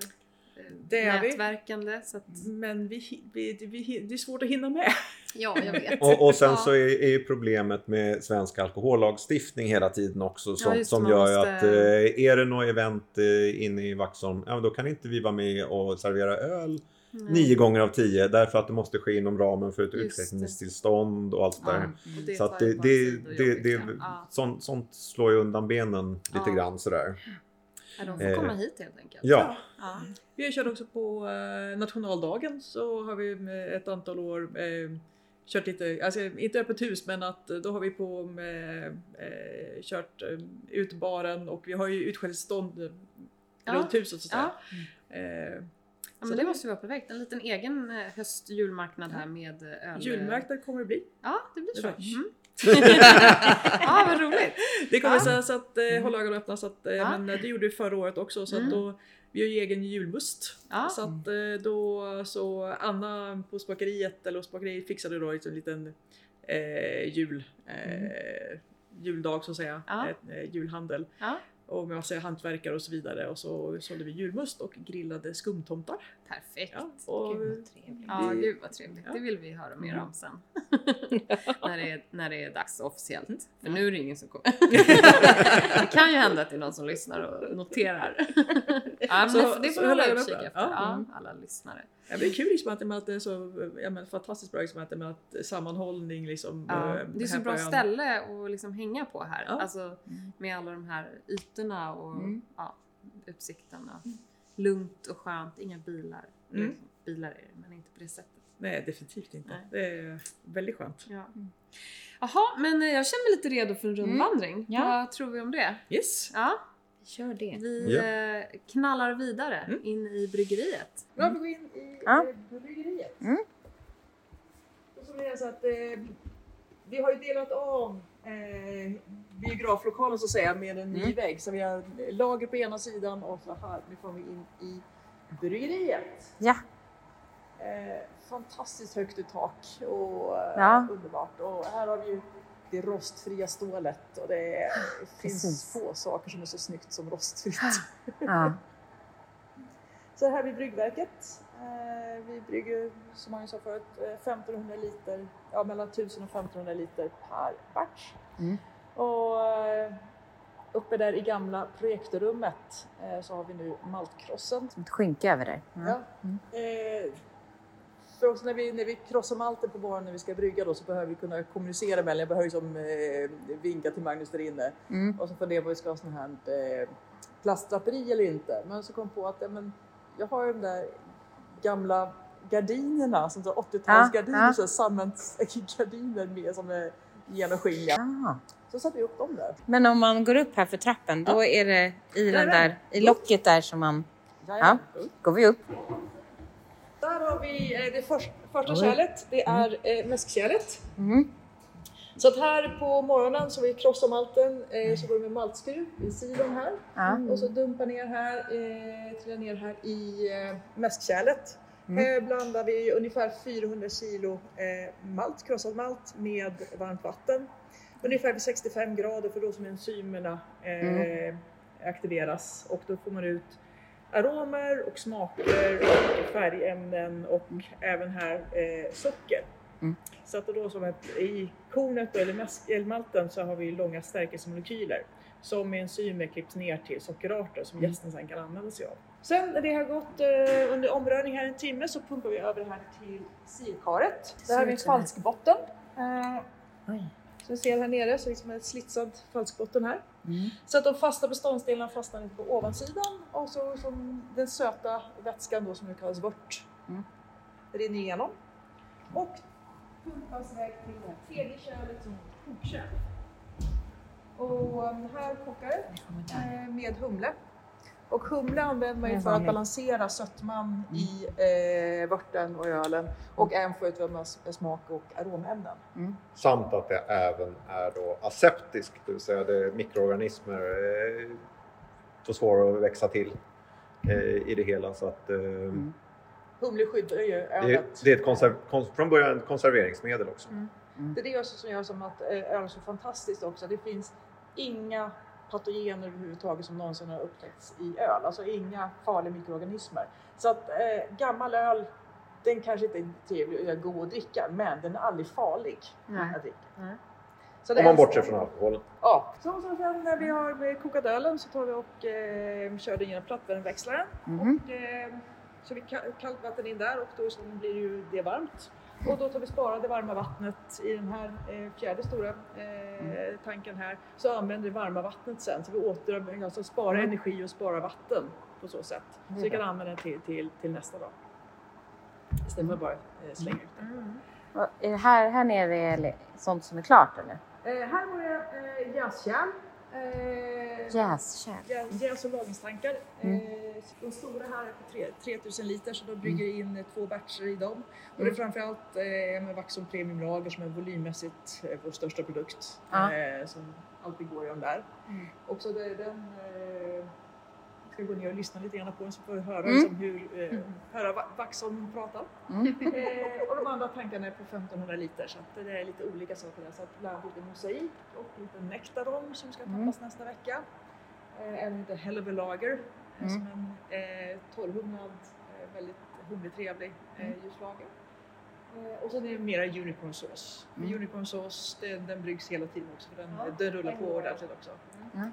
Det är vi. nätverkande. Så att, Men vi, vi, vi, vi, det är svårt att hinna med. ja, jag vet. Och, och sen Ja. så är, är ju problemet med svensk alkohollagstiftning hela tiden också som, det, som gör måste- att eh, är det något event eh, inne i Vaxholm, ja men då kan inte vi vara med och servera öl Nej. nio gånger av tio därför att det måste ske inom ramen för ett utskänkningstillstånd och allt Ja, där. och det Så att det, det, och det, det, ja. Sånt, sånt slår ju undan benen lite Ja. grann sådär. Ja, de får Eh, komma hit helt enkelt. Ja, Ja. Vi har kört också på eh, nationaldagen så har vi med ett antal år eh, kört lite, alltså inte öppet hus men att eh, då har vi på med, eh, kört eh, ut baren och vi har ju utskänkningstillstånd eh, Ja. runt huset så att Ja. Eh, Ja, Så men det- det måste ju vara perfekt. En liten egen eh, höstjulmarknad här med eh, öl. julmarknad kommer det bli. Ja, det blir Det så. Mm. ja, vad roligt. Det kommer Ja. så, att eh, hålla ögonen öppna så att, eh, Ja. men eh, det gjorde vi förra året också så Mm. att då vi har ju egen julmust. Ja. Så att eh, då så Anna på spakeriet eller hos spakeriet fixade då liksom en liten eh, jul, eh, juldag så att säga, Ja. ett, eh, julhandel. Och med massa hantverkare och så vidare och så sålde vi julmust och grillade skumtomtar. Perfekt. Ja, och Gud, vad trevligt. Ja, gud vad trevligt. Ja. Det vill vi höra mer Mm. om sen. när, det är, när det är dags officiellt. För nu är det ingen som kommer. det kan ju hända att det är någon som lyssnar och noterar. ja, Så- det, får vi hålla utkik efter. Ja. Mm. alla lyssnare. Ja, det är kul liksom att det, är så ja, men fantastiskt bra liksom att, det med att sammanhållning liksom. Ja, eh, det är så bra ställe att liksom hänga på här. Ja. Alltså med alla de här ytorna och Mm. ja, utsikten. Och lugnt och skönt, inga bilar. Mm. Bilar är det, men inte på det sättet. Nej definitivt inte. Nej. Det är väldigt skönt. Ja. Jaha, men jag känner mig lite redo för en rundvandring. Ja. Vad tror vi om det? Yes! Ja, Vi kör det. vi Ja. eh, knallar vidare Mm. in i bryggeriet. Har vi gått in i Ja. eh, bryggeriet. Mm. Och så blir det så att eh, vi har ju delat av eh, biograflokalen så att säga med en ny Mm. vägg. Så vi har lager på ena sidan och så här, nu kommer vi in i bryggeriet. Ja. Eh, fantastiskt högt i tak och eh, Ja. underbart. Och här har vi ju det rostfria stålet och det, är, det finns få saker som är så snyggt som rostfritt. Ja. Så här vid bryggverket. Eh, vi brygger, som Magnus sa förut, eh, 1500 liter, ja mellan 1000 och 1500 liter per batch. Mm. Och eh, uppe där i gamla projektorrummet eh, så har vi nu maltkrossen. Som ett skynke över där. Ja. Ja. Mm. Eh, för också när vi, när vi krossar malten på baren när vi ska brygga då så behöver vi kunna kommunicera med Jag behöver liksom, eh, vinka till Magnus där inne. Mm. Och så funderar på om vi ska ha sån här eh, plastdraperi eller inte. Men så kom på att ja, men, jag har ju de där gamla gardinerna, som så 80-talsgardiner, Ja, ja. sammetsgardiner med som är genomskinliga. Ja. Så satte vi upp dem där. Men om man går upp här för trappen, då är det i den där, i locket där som man... Jajamän. Går vi upp? Där har vi eh, det först, första kärlet. Det är eh, mäskkärlet. Mm. Så att här på morgonen så vi krossar malten eh, så går vi med maltskruv i silon här. Ja. Och så dumpar ner här, eh, trillar ner här i eh, mäskkärlet. Mm. Eh, blandar vi ungefär 400 kilo eh, malt, krossad malt med varmt vatten. Ungefär vid 65 grader för då som enzymerna eh, Mm. aktiveras och då får man ut aromer och smaker och färgämnen och även här eh, socker. Mm. Så att då som ett, i kornet eller, mäsk, eller malten så har vi långa stärkelsemolekyler som med enzymer klipps ner till sockerarter som Mm. gästen sen kan använda sig av. Sen när det har gått eh, under omrörning här en timme så pumpar vi över det här till silkaret. Det här är en så falskbotten. Eh, som ni ser här nere så liksom en slitsad falskbotten här. Mm. Så att de fasta beståndsdelarna fastnar på ovansidan och så som den söta vätskan då som nu kallas vört Mm. rinner igenom. Och pumpas iväg till det tredje kärlet som är kokkärl. Och um, här kokar det eh, med humle. Och humle använder man ju för att balansera sötman i eh, vörten och ölen och även få ut smak och aromämnen. Samt att det även är då aseptiskt, det vill säga det mikroorganismer eh, får svårare att växa till eh, i det hela. Så att, eh, Humle skyddar ju det, är- ölet. det är ett konser, kon, från början ett konserveringsmedel också. Det är det också som gör som att eh, öl är så fantastiskt också. Det finns inga patogener överhuvudtaget som någonsin har upptäckts i öl. Alltså inga farliga mikroorganismer. Så att eh, gammal öl, den kanske inte är trevlig och god att dricka, men den är aldrig farlig Nej. att dricka. Nej. Så det Om man bortser från alkoholen. Ja, så, så sen när vi har kokat ölen så tar vi och eh, kör den genom plattvärmeväxlaren. Och, eh, så vi ka- kallt vatten in där och då så blir ju det varmt. Och då tar vi spara det varma vattnet i den här eh, fjärde stora eh, tanken här. Så använder vi varma vattnet sen så vi åter, alltså sparar energi och sparar vatten på så sätt. Så vi kan använda det till, till, till nästa dag. Istället för att bara eh, slänga ut det. Och är det här, här nere är det sånt som är klart eller? Eh, här har jag eh, jäskärl. Jäskärl. Jäs och lagringstankar. Mm. Eh, De stora här är på tre- 3000 liter så då brygger jag in två batcher i dem. Och det är framförallt eh, Vaxholm Premium Lager som är volymmässigt eh, vår största produkt. Ja. Eh, som alltid går i de där. Mm. Och så det, den eh, ska gå ner och lyssna lite grann på den så får vi höra, Mm. liksom, hur, eh, höra Va- Vaxholm prata. Mm. Eh, och de andra tankarna är på 1500 liter så det är lite olika saker där. Så att bland annat lite mosaik och lite nektaron som ska tappas Mm. nästa vecka. Eh, även lite Hell of a Lager eh, Mm. som en eh, torrhumlad, eh, väldigt humlig trevlig eh, Mm. ljuslager. Eh, och sen är det mera unicorn sauce. För Mm. Unicorn sauce den, den bryggs hela tiden också för den, Ja, den rullar på ordentligt också. Mm.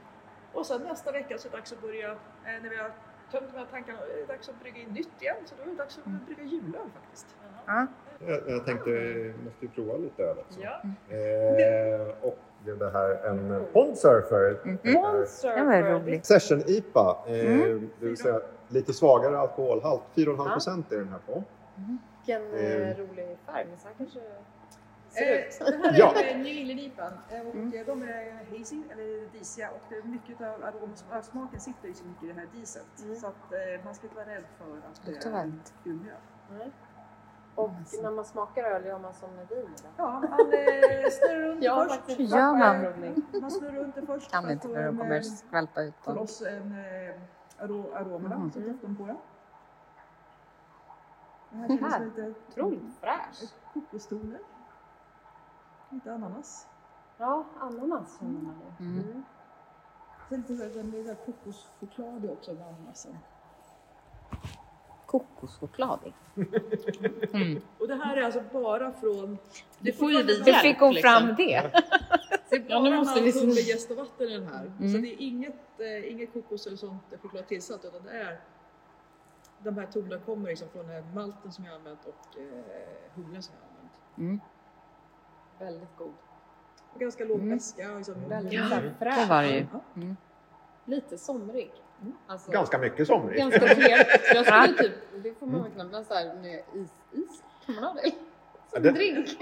Och sen nästa vecka så är det dags att börja, när vi har tömt de här tankarna, är det dags att brygga in nytt igen. Så då är det dags att Mm. brygga julöl faktiskt. Ja. Jag, jag tänkte, vi måste ju prova lite öl också. Ja. Eh, och det är det här en Pond Surfer. Mhm. Det här Det var roligt. Session IPA, eh, Mm. det vill säga lite svagare alkoholhalt. 4,5 procent är den här på. Vilken Eh. eh, rolig färg. Men så här kanske Eh, det här Ja. är New England-IPan eh, och Mm. eh, de är hazy eller disiga och det är mycket av arom, av smaken sitter ju så mycket i det här diset. Mm. Så att eh, man ska inte vara rädd för att det Luktar är väldigt. gummiöl. Nej. Och när man smakar öl gör man som med vin eller? Ja, man eh, snurrar runt det först. gör man? Man snurrar runt det först. Kan inte för de kommer skvalpa ut dem. loss en eh, aro, aromorna, Mhm. så doften på det. Det här Här. känns lite Otroligt fräsch. kokostoner. Lite ananas. Ja, ananas känner man ju. Mm. Mm. Här- den lilla kokoschoklad också med ananasen. Kokoschokladig. Mm. Och det här är alltså bara från... Det får ju vi Hur fick hon liksom. fram det? Det är bara Ja, nu måste vi- halvhundra gäst och vatten i den här. Mm. Så det är inget, eh, inget kokos eller sånt choklad tillsatt utan det är de här tonerna kommer liksom från malten som jag har använt och eh, humlen som jag har använt. Mm. Väldigt god. Och ganska låg Mm. beska. och Liksom, Väldigt Ja, fräsch. var det ju. Ja. Mm. Lite somrig. Mm. Alltså, Ganska mycket somrig. ganska trevligt. Jag skulle typ, det får man verkligen, men såhär med is, is, kan man ha det? Som det- drink.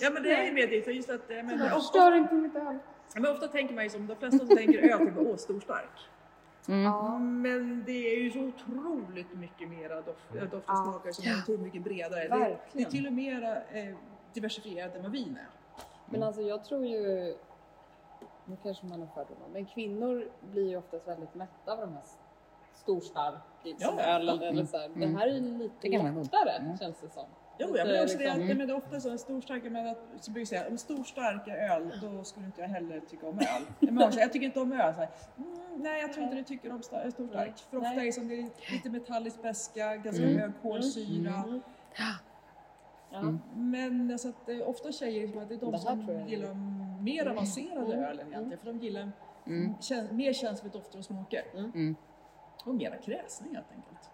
Ja men det är ju med det, för just att eh, men, Jag ofta, förstör inte mitt öl. men ofta tänker man ju som de flesta som tänker öl tänker åh stor stark. Mm. Ja. Men det är ju så otroligt mycket mera doft, äh, doft och smaker som är otroligt mycket bredare. Det, det är till och med eh, diversifierat än vad vin är. Men alltså jag tror ju, nu kanske man har fördomar, men kvinnor blir ju oftast väldigt mätta av de här storstark liksom, Ja. ölen eller så här. Mm. Det här är ju lite Det lättare Mm. känns det som. Jo, Lite ja, men också det, liksom- att- men det är ofta så en stor stark, men att, så brukar jag säga, en stor stark är öl, då skulle inte jag heller tycka om öl. Men jag tycker inte om öl. Så här, mm, nej, jag tror inte du tycker om stor stark. För ofta är det, som, det är lite metallisk beska, ganska Mm. hög kolsyra. Mm. Ja. Mm. Men alltså att, eh, ofta tjejer, som att det är de Det som jag gillar mer avancerade Mm. ölen egentligen. För de gillar Mm. käns- mer känsligt dofter och smaker. Mm. Och mera kräsning helt enkelt.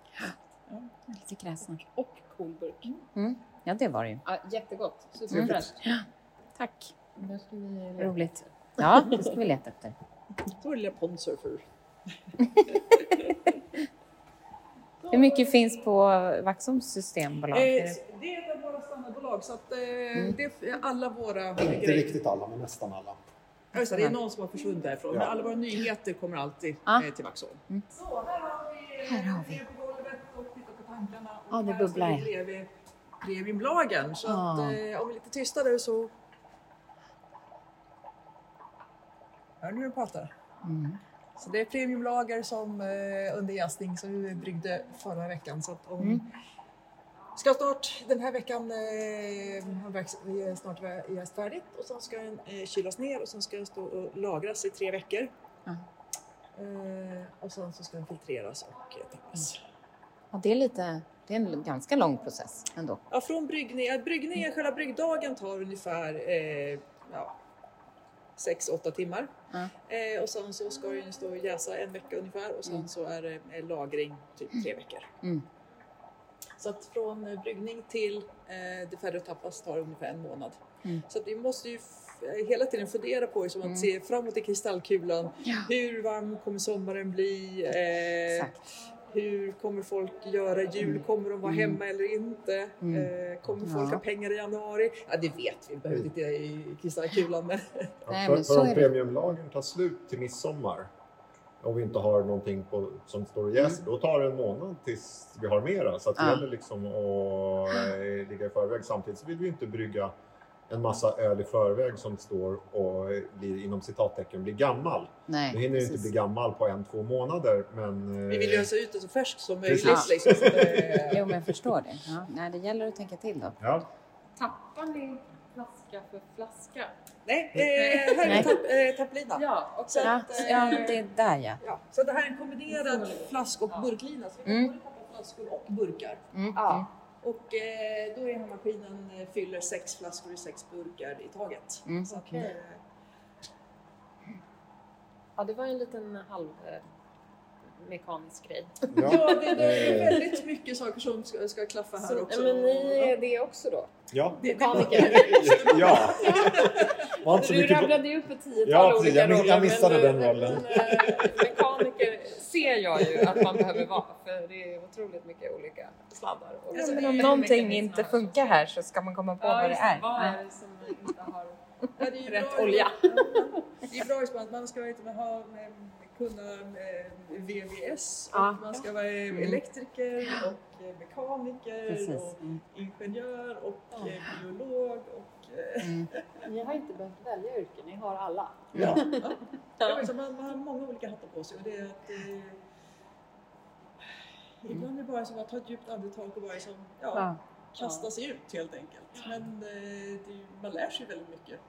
Ja. Lite kräsna. Och cool burk. Mm. Ja, det var det ju. Ja, jättegott, superfräscht. Tack. Vi leta. Roligt. Ja, det ska vi leta efter. Så var det lilla Pondsurfer. Hur mycket finns på Vaxholms systembolag? Eh, det- standardbolag så att eh, Mm. det är alla våra Inte grejer. riktigt alla, men nästan alla. Ja, just det, det är någon som har försvunnit därifrån. Men Ja. alla våra nyheter kommer alltid Ja. eh, till Vaxholm. Mm. Så här har vi, Här har vi. vi. på golvet och tittar på tankarna. Och Ja, det här bubblar. står vi bredvid premiumbolagen. Så Ja. att, eh, om vi är lite tysta nu så... Hör ni hur de pratar? Mm. Så det är premiumlager som eh, under jäsning som vi bryggde förra veckan. Så att om, Mm. Ska snart, den här veckan eh, är snart jäst färdigt och sen ska den eh, kylas ner och sen ska den stå och lagras i tre veckor. Eh, och sen så ska den filtreras och eh, tappas. Ja, det är lite, det är en ganska lång process ändå. Ja, från bryggning, ja, bryggningen, själva bryggdagen tar ungefär eh, ja, 6-8 timmar. Ja. Eh, och sen så ska den stå och jäsa en vecka ungefär och sen så är det eh, lagring typ tre veckor. Mm. Så att från eh, bryggning till eh, det att tappas tar ungefär en månad. Mm. Så att vi måste ju eh, hela tiden fundera på som att se framåt i kristallkulan. Ja. Hur varm kommer sommaren bli? Eh, hur kommer folk göra jul? Kommer de vara hemma eller inte? Mm. Eh, kommer folk Ja. ha pengar i januari? Ja, det vet vi. Behöver inte i kristallkulan. Men Nej, för för om det. premiumlagren tar slut till midsommar och vi inte har någonting på, som står och jäser, då tar det en månad tills vi har mera. Så att det Ja. gäller liksom att eh, ligga i förväg. Samtidigt så vill vi inte brygga en massa öl i förväg som står och blir inom citattecken blir gammal. Nej, Nu hinner ju inte bli gammal på en, två månader men... vi vill ju eh, ösa ut det så färskt som möjligt. Precis. Liksom, så eh, Jo, men jag förstår det. Ja, nej, det gäller att tänka till då. Ja, Tappar ni flaska för flaska? nej, eh, här är tapp, eh, tapplina. Ja, och Så Ja, att, eh, ja det är där ja. Ja, så det här är en kombinerad flask och burklina. Så vi kan Mm. både tappa flaskor och burkar. Mm. Ja. Och eh, då är den här maskinen eh, fyller sex flaskor i sex burkar i taget. Mm. Så att, Okej. eh, Ja, det var en liten halv eh, mekanisk grej. ja, det, det är väldigt mycket saker som ska, ska klaffa här Så, också. men ni är det också då? ja. Mekaniker? ja. Du mycket på- rabblade ju upp ett tiotal Ja, olika Jag roller. jag missade men, den eh, rollen. Men, eh, mekaniker ser jag ju att man behöver vara för det är otroligt mycket olika sladdar. Och Men det om någonting inte funkar här så ska man komma på Ja, vad det är. Vad är det som inte har... Ja, det är ju Rätt bra, olja. Det är bra just att man ska inte ha, eh, kunna eh, VVS och Ja. man ska vara eh, elektriker och eh, mekaniker Precis. och Mm. ingenjör och eh, biolog och Mm. Ni har inte behövt välja yrke, ni har alla. Ja. Ja, så man, man har många olika hattar på sig och det är att eh, Ibland är det bara som att ta ett djupt andetag och bara som, ja, Ja. kasta sig ut helt enkelt. Men eh, det man lär sig väldigt mycket.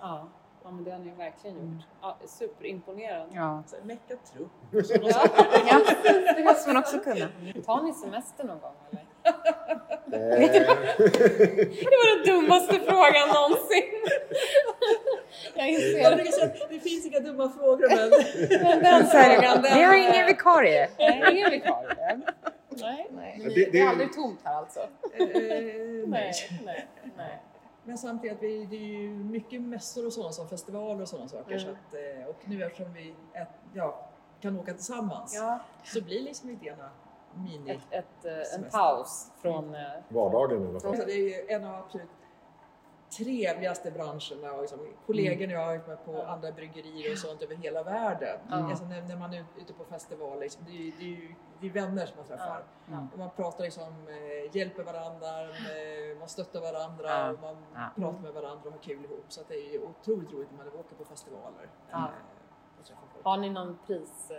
Ja, ja men det har ni verkligen gjort. Ja, superimponerande. Ja. Så, mecka trupp. Ja. ja, det måste man också kunna. Tar ni semester någon gång eller? Eh, Det var den dummaste frågan någonsin. Jag inser det finns inga dumma frågor men Men den frågan, den Vi har ingen vikarie. Nej, ingen vikarie. Nej, nej. Det- Det, det- är aldrig tomt här alltså. eh, nej. Nej, nej, nej. Men samtidigt, att vi, det är ju mycket mässor och sådana som festivaler och sådana saker. Mm. Så att, eh, och nu eftersom vi ett, ja, kan åka tillsammans Ja, så blir liksom idéerna mini. ett, ett, eh, en paus från... eh, Vardagen i alla fall. Så det är ju en av absolut trevligaste branscherna och liksom, kollegorna jag har med på andra bryggerier och sånt över hela världen. Ja. Alltså när, när man är ute på festivaler, liksom, det, är, det, är det är vänner som man träffar. Ja. Och man pratar liksom, eh, hjälper varandra, eh, man stöttar varandra och man pratar med varandra och har kul ihop. Så det är otroligt roligt när man åker på festivaler. Eh. Har ni någon pris,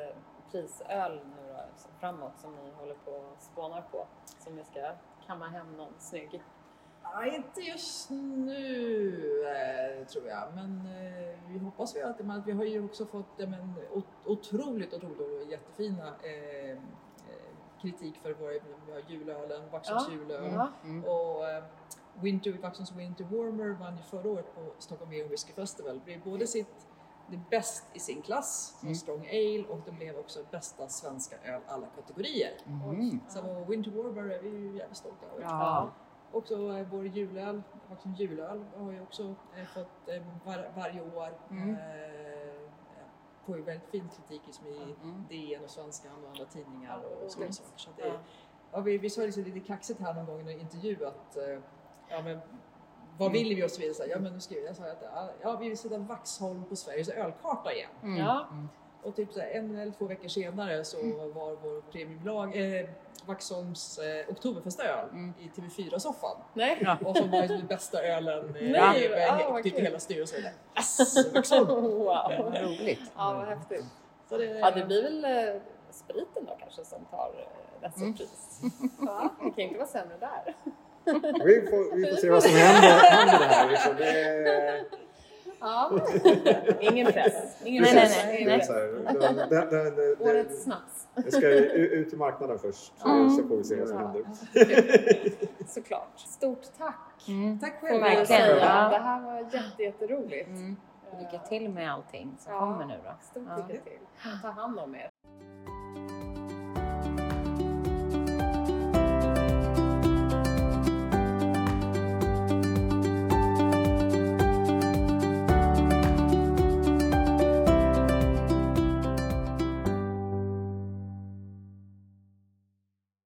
prisöl nu då, framåt som ni håller på och spånar på? Som ni ska kamma hem någon snygg? Ja, inte just nu eh, tror jag, men eh, vi hoppas väl att men vi har ju också fått eh, men, ot- otroligt, otroligt och jättefina eh, eh, kritik för våra vi har julölen, Vaxholms Ja. julöl. Ja. Mm. Och eh, Winter, Vaxholms Winter Warmer vann ju förra året på Stockholm Beer and Whiskey Festival. Blev både sitt det bäst i sin klass som Mm. Strong Ale och det blev också bästa svenska öl alla kategorier. Mm. Så Winter Warmer är vi ju jävligt stolta över. Ja. Också eh, vår julöl, Vaxholm julöl har ju också eh, fått eh, var, varje år Mm. eh, får ju väldigt fin kritik liksom i Mm. DN och Svenskan och andra tidningar och sådana roligt. saker. Så att det, Ja. ja, vi, vi sa liksom lite kaxigt här någon gång i en intervju att eh, ja, men, vad Mm. vill vi och så vidare. Så, här, ja, men nu skrev jag, jag sa att ja, ja, vi vill sätta Vaxholm på Sveriges ölkarta igen. Mm. Ja. Och typ så här, en eller två veckor senare så Mm. var vår premiumlag eh, Vaxholms eh, Oktoberfestöl Mm. i TV4-soffan. Nej? Ja. Och som var liksom den bästa ölen eh, i- ah, och vad typ hela styrelsen. Yes! Vaxholm! Wow! Vad roligt. Ja, vad häftigt. Så det, Ja, det blir väl eh, spriten då kanske som tar eh, dessa Mm. pris. Ja, det kan inte vara sämre där. Vi får, vi får se vad som händer, händer där. Liksom. Det Ja. Ingen press. Ingen Nej, press. nej, nej. Det är så här, det- det- Årets snaps. Det ska ut till marknaden först, Mm. så får vi se vad som händer. Såklart. Stort tack. Mm. Tack själv. Verkligen. Ja. Det här var jätte, jätteroligt. Mm. Lycka till med allting som Ja. kommer nu då. Stort Ja. lycka till. Ta hand om er.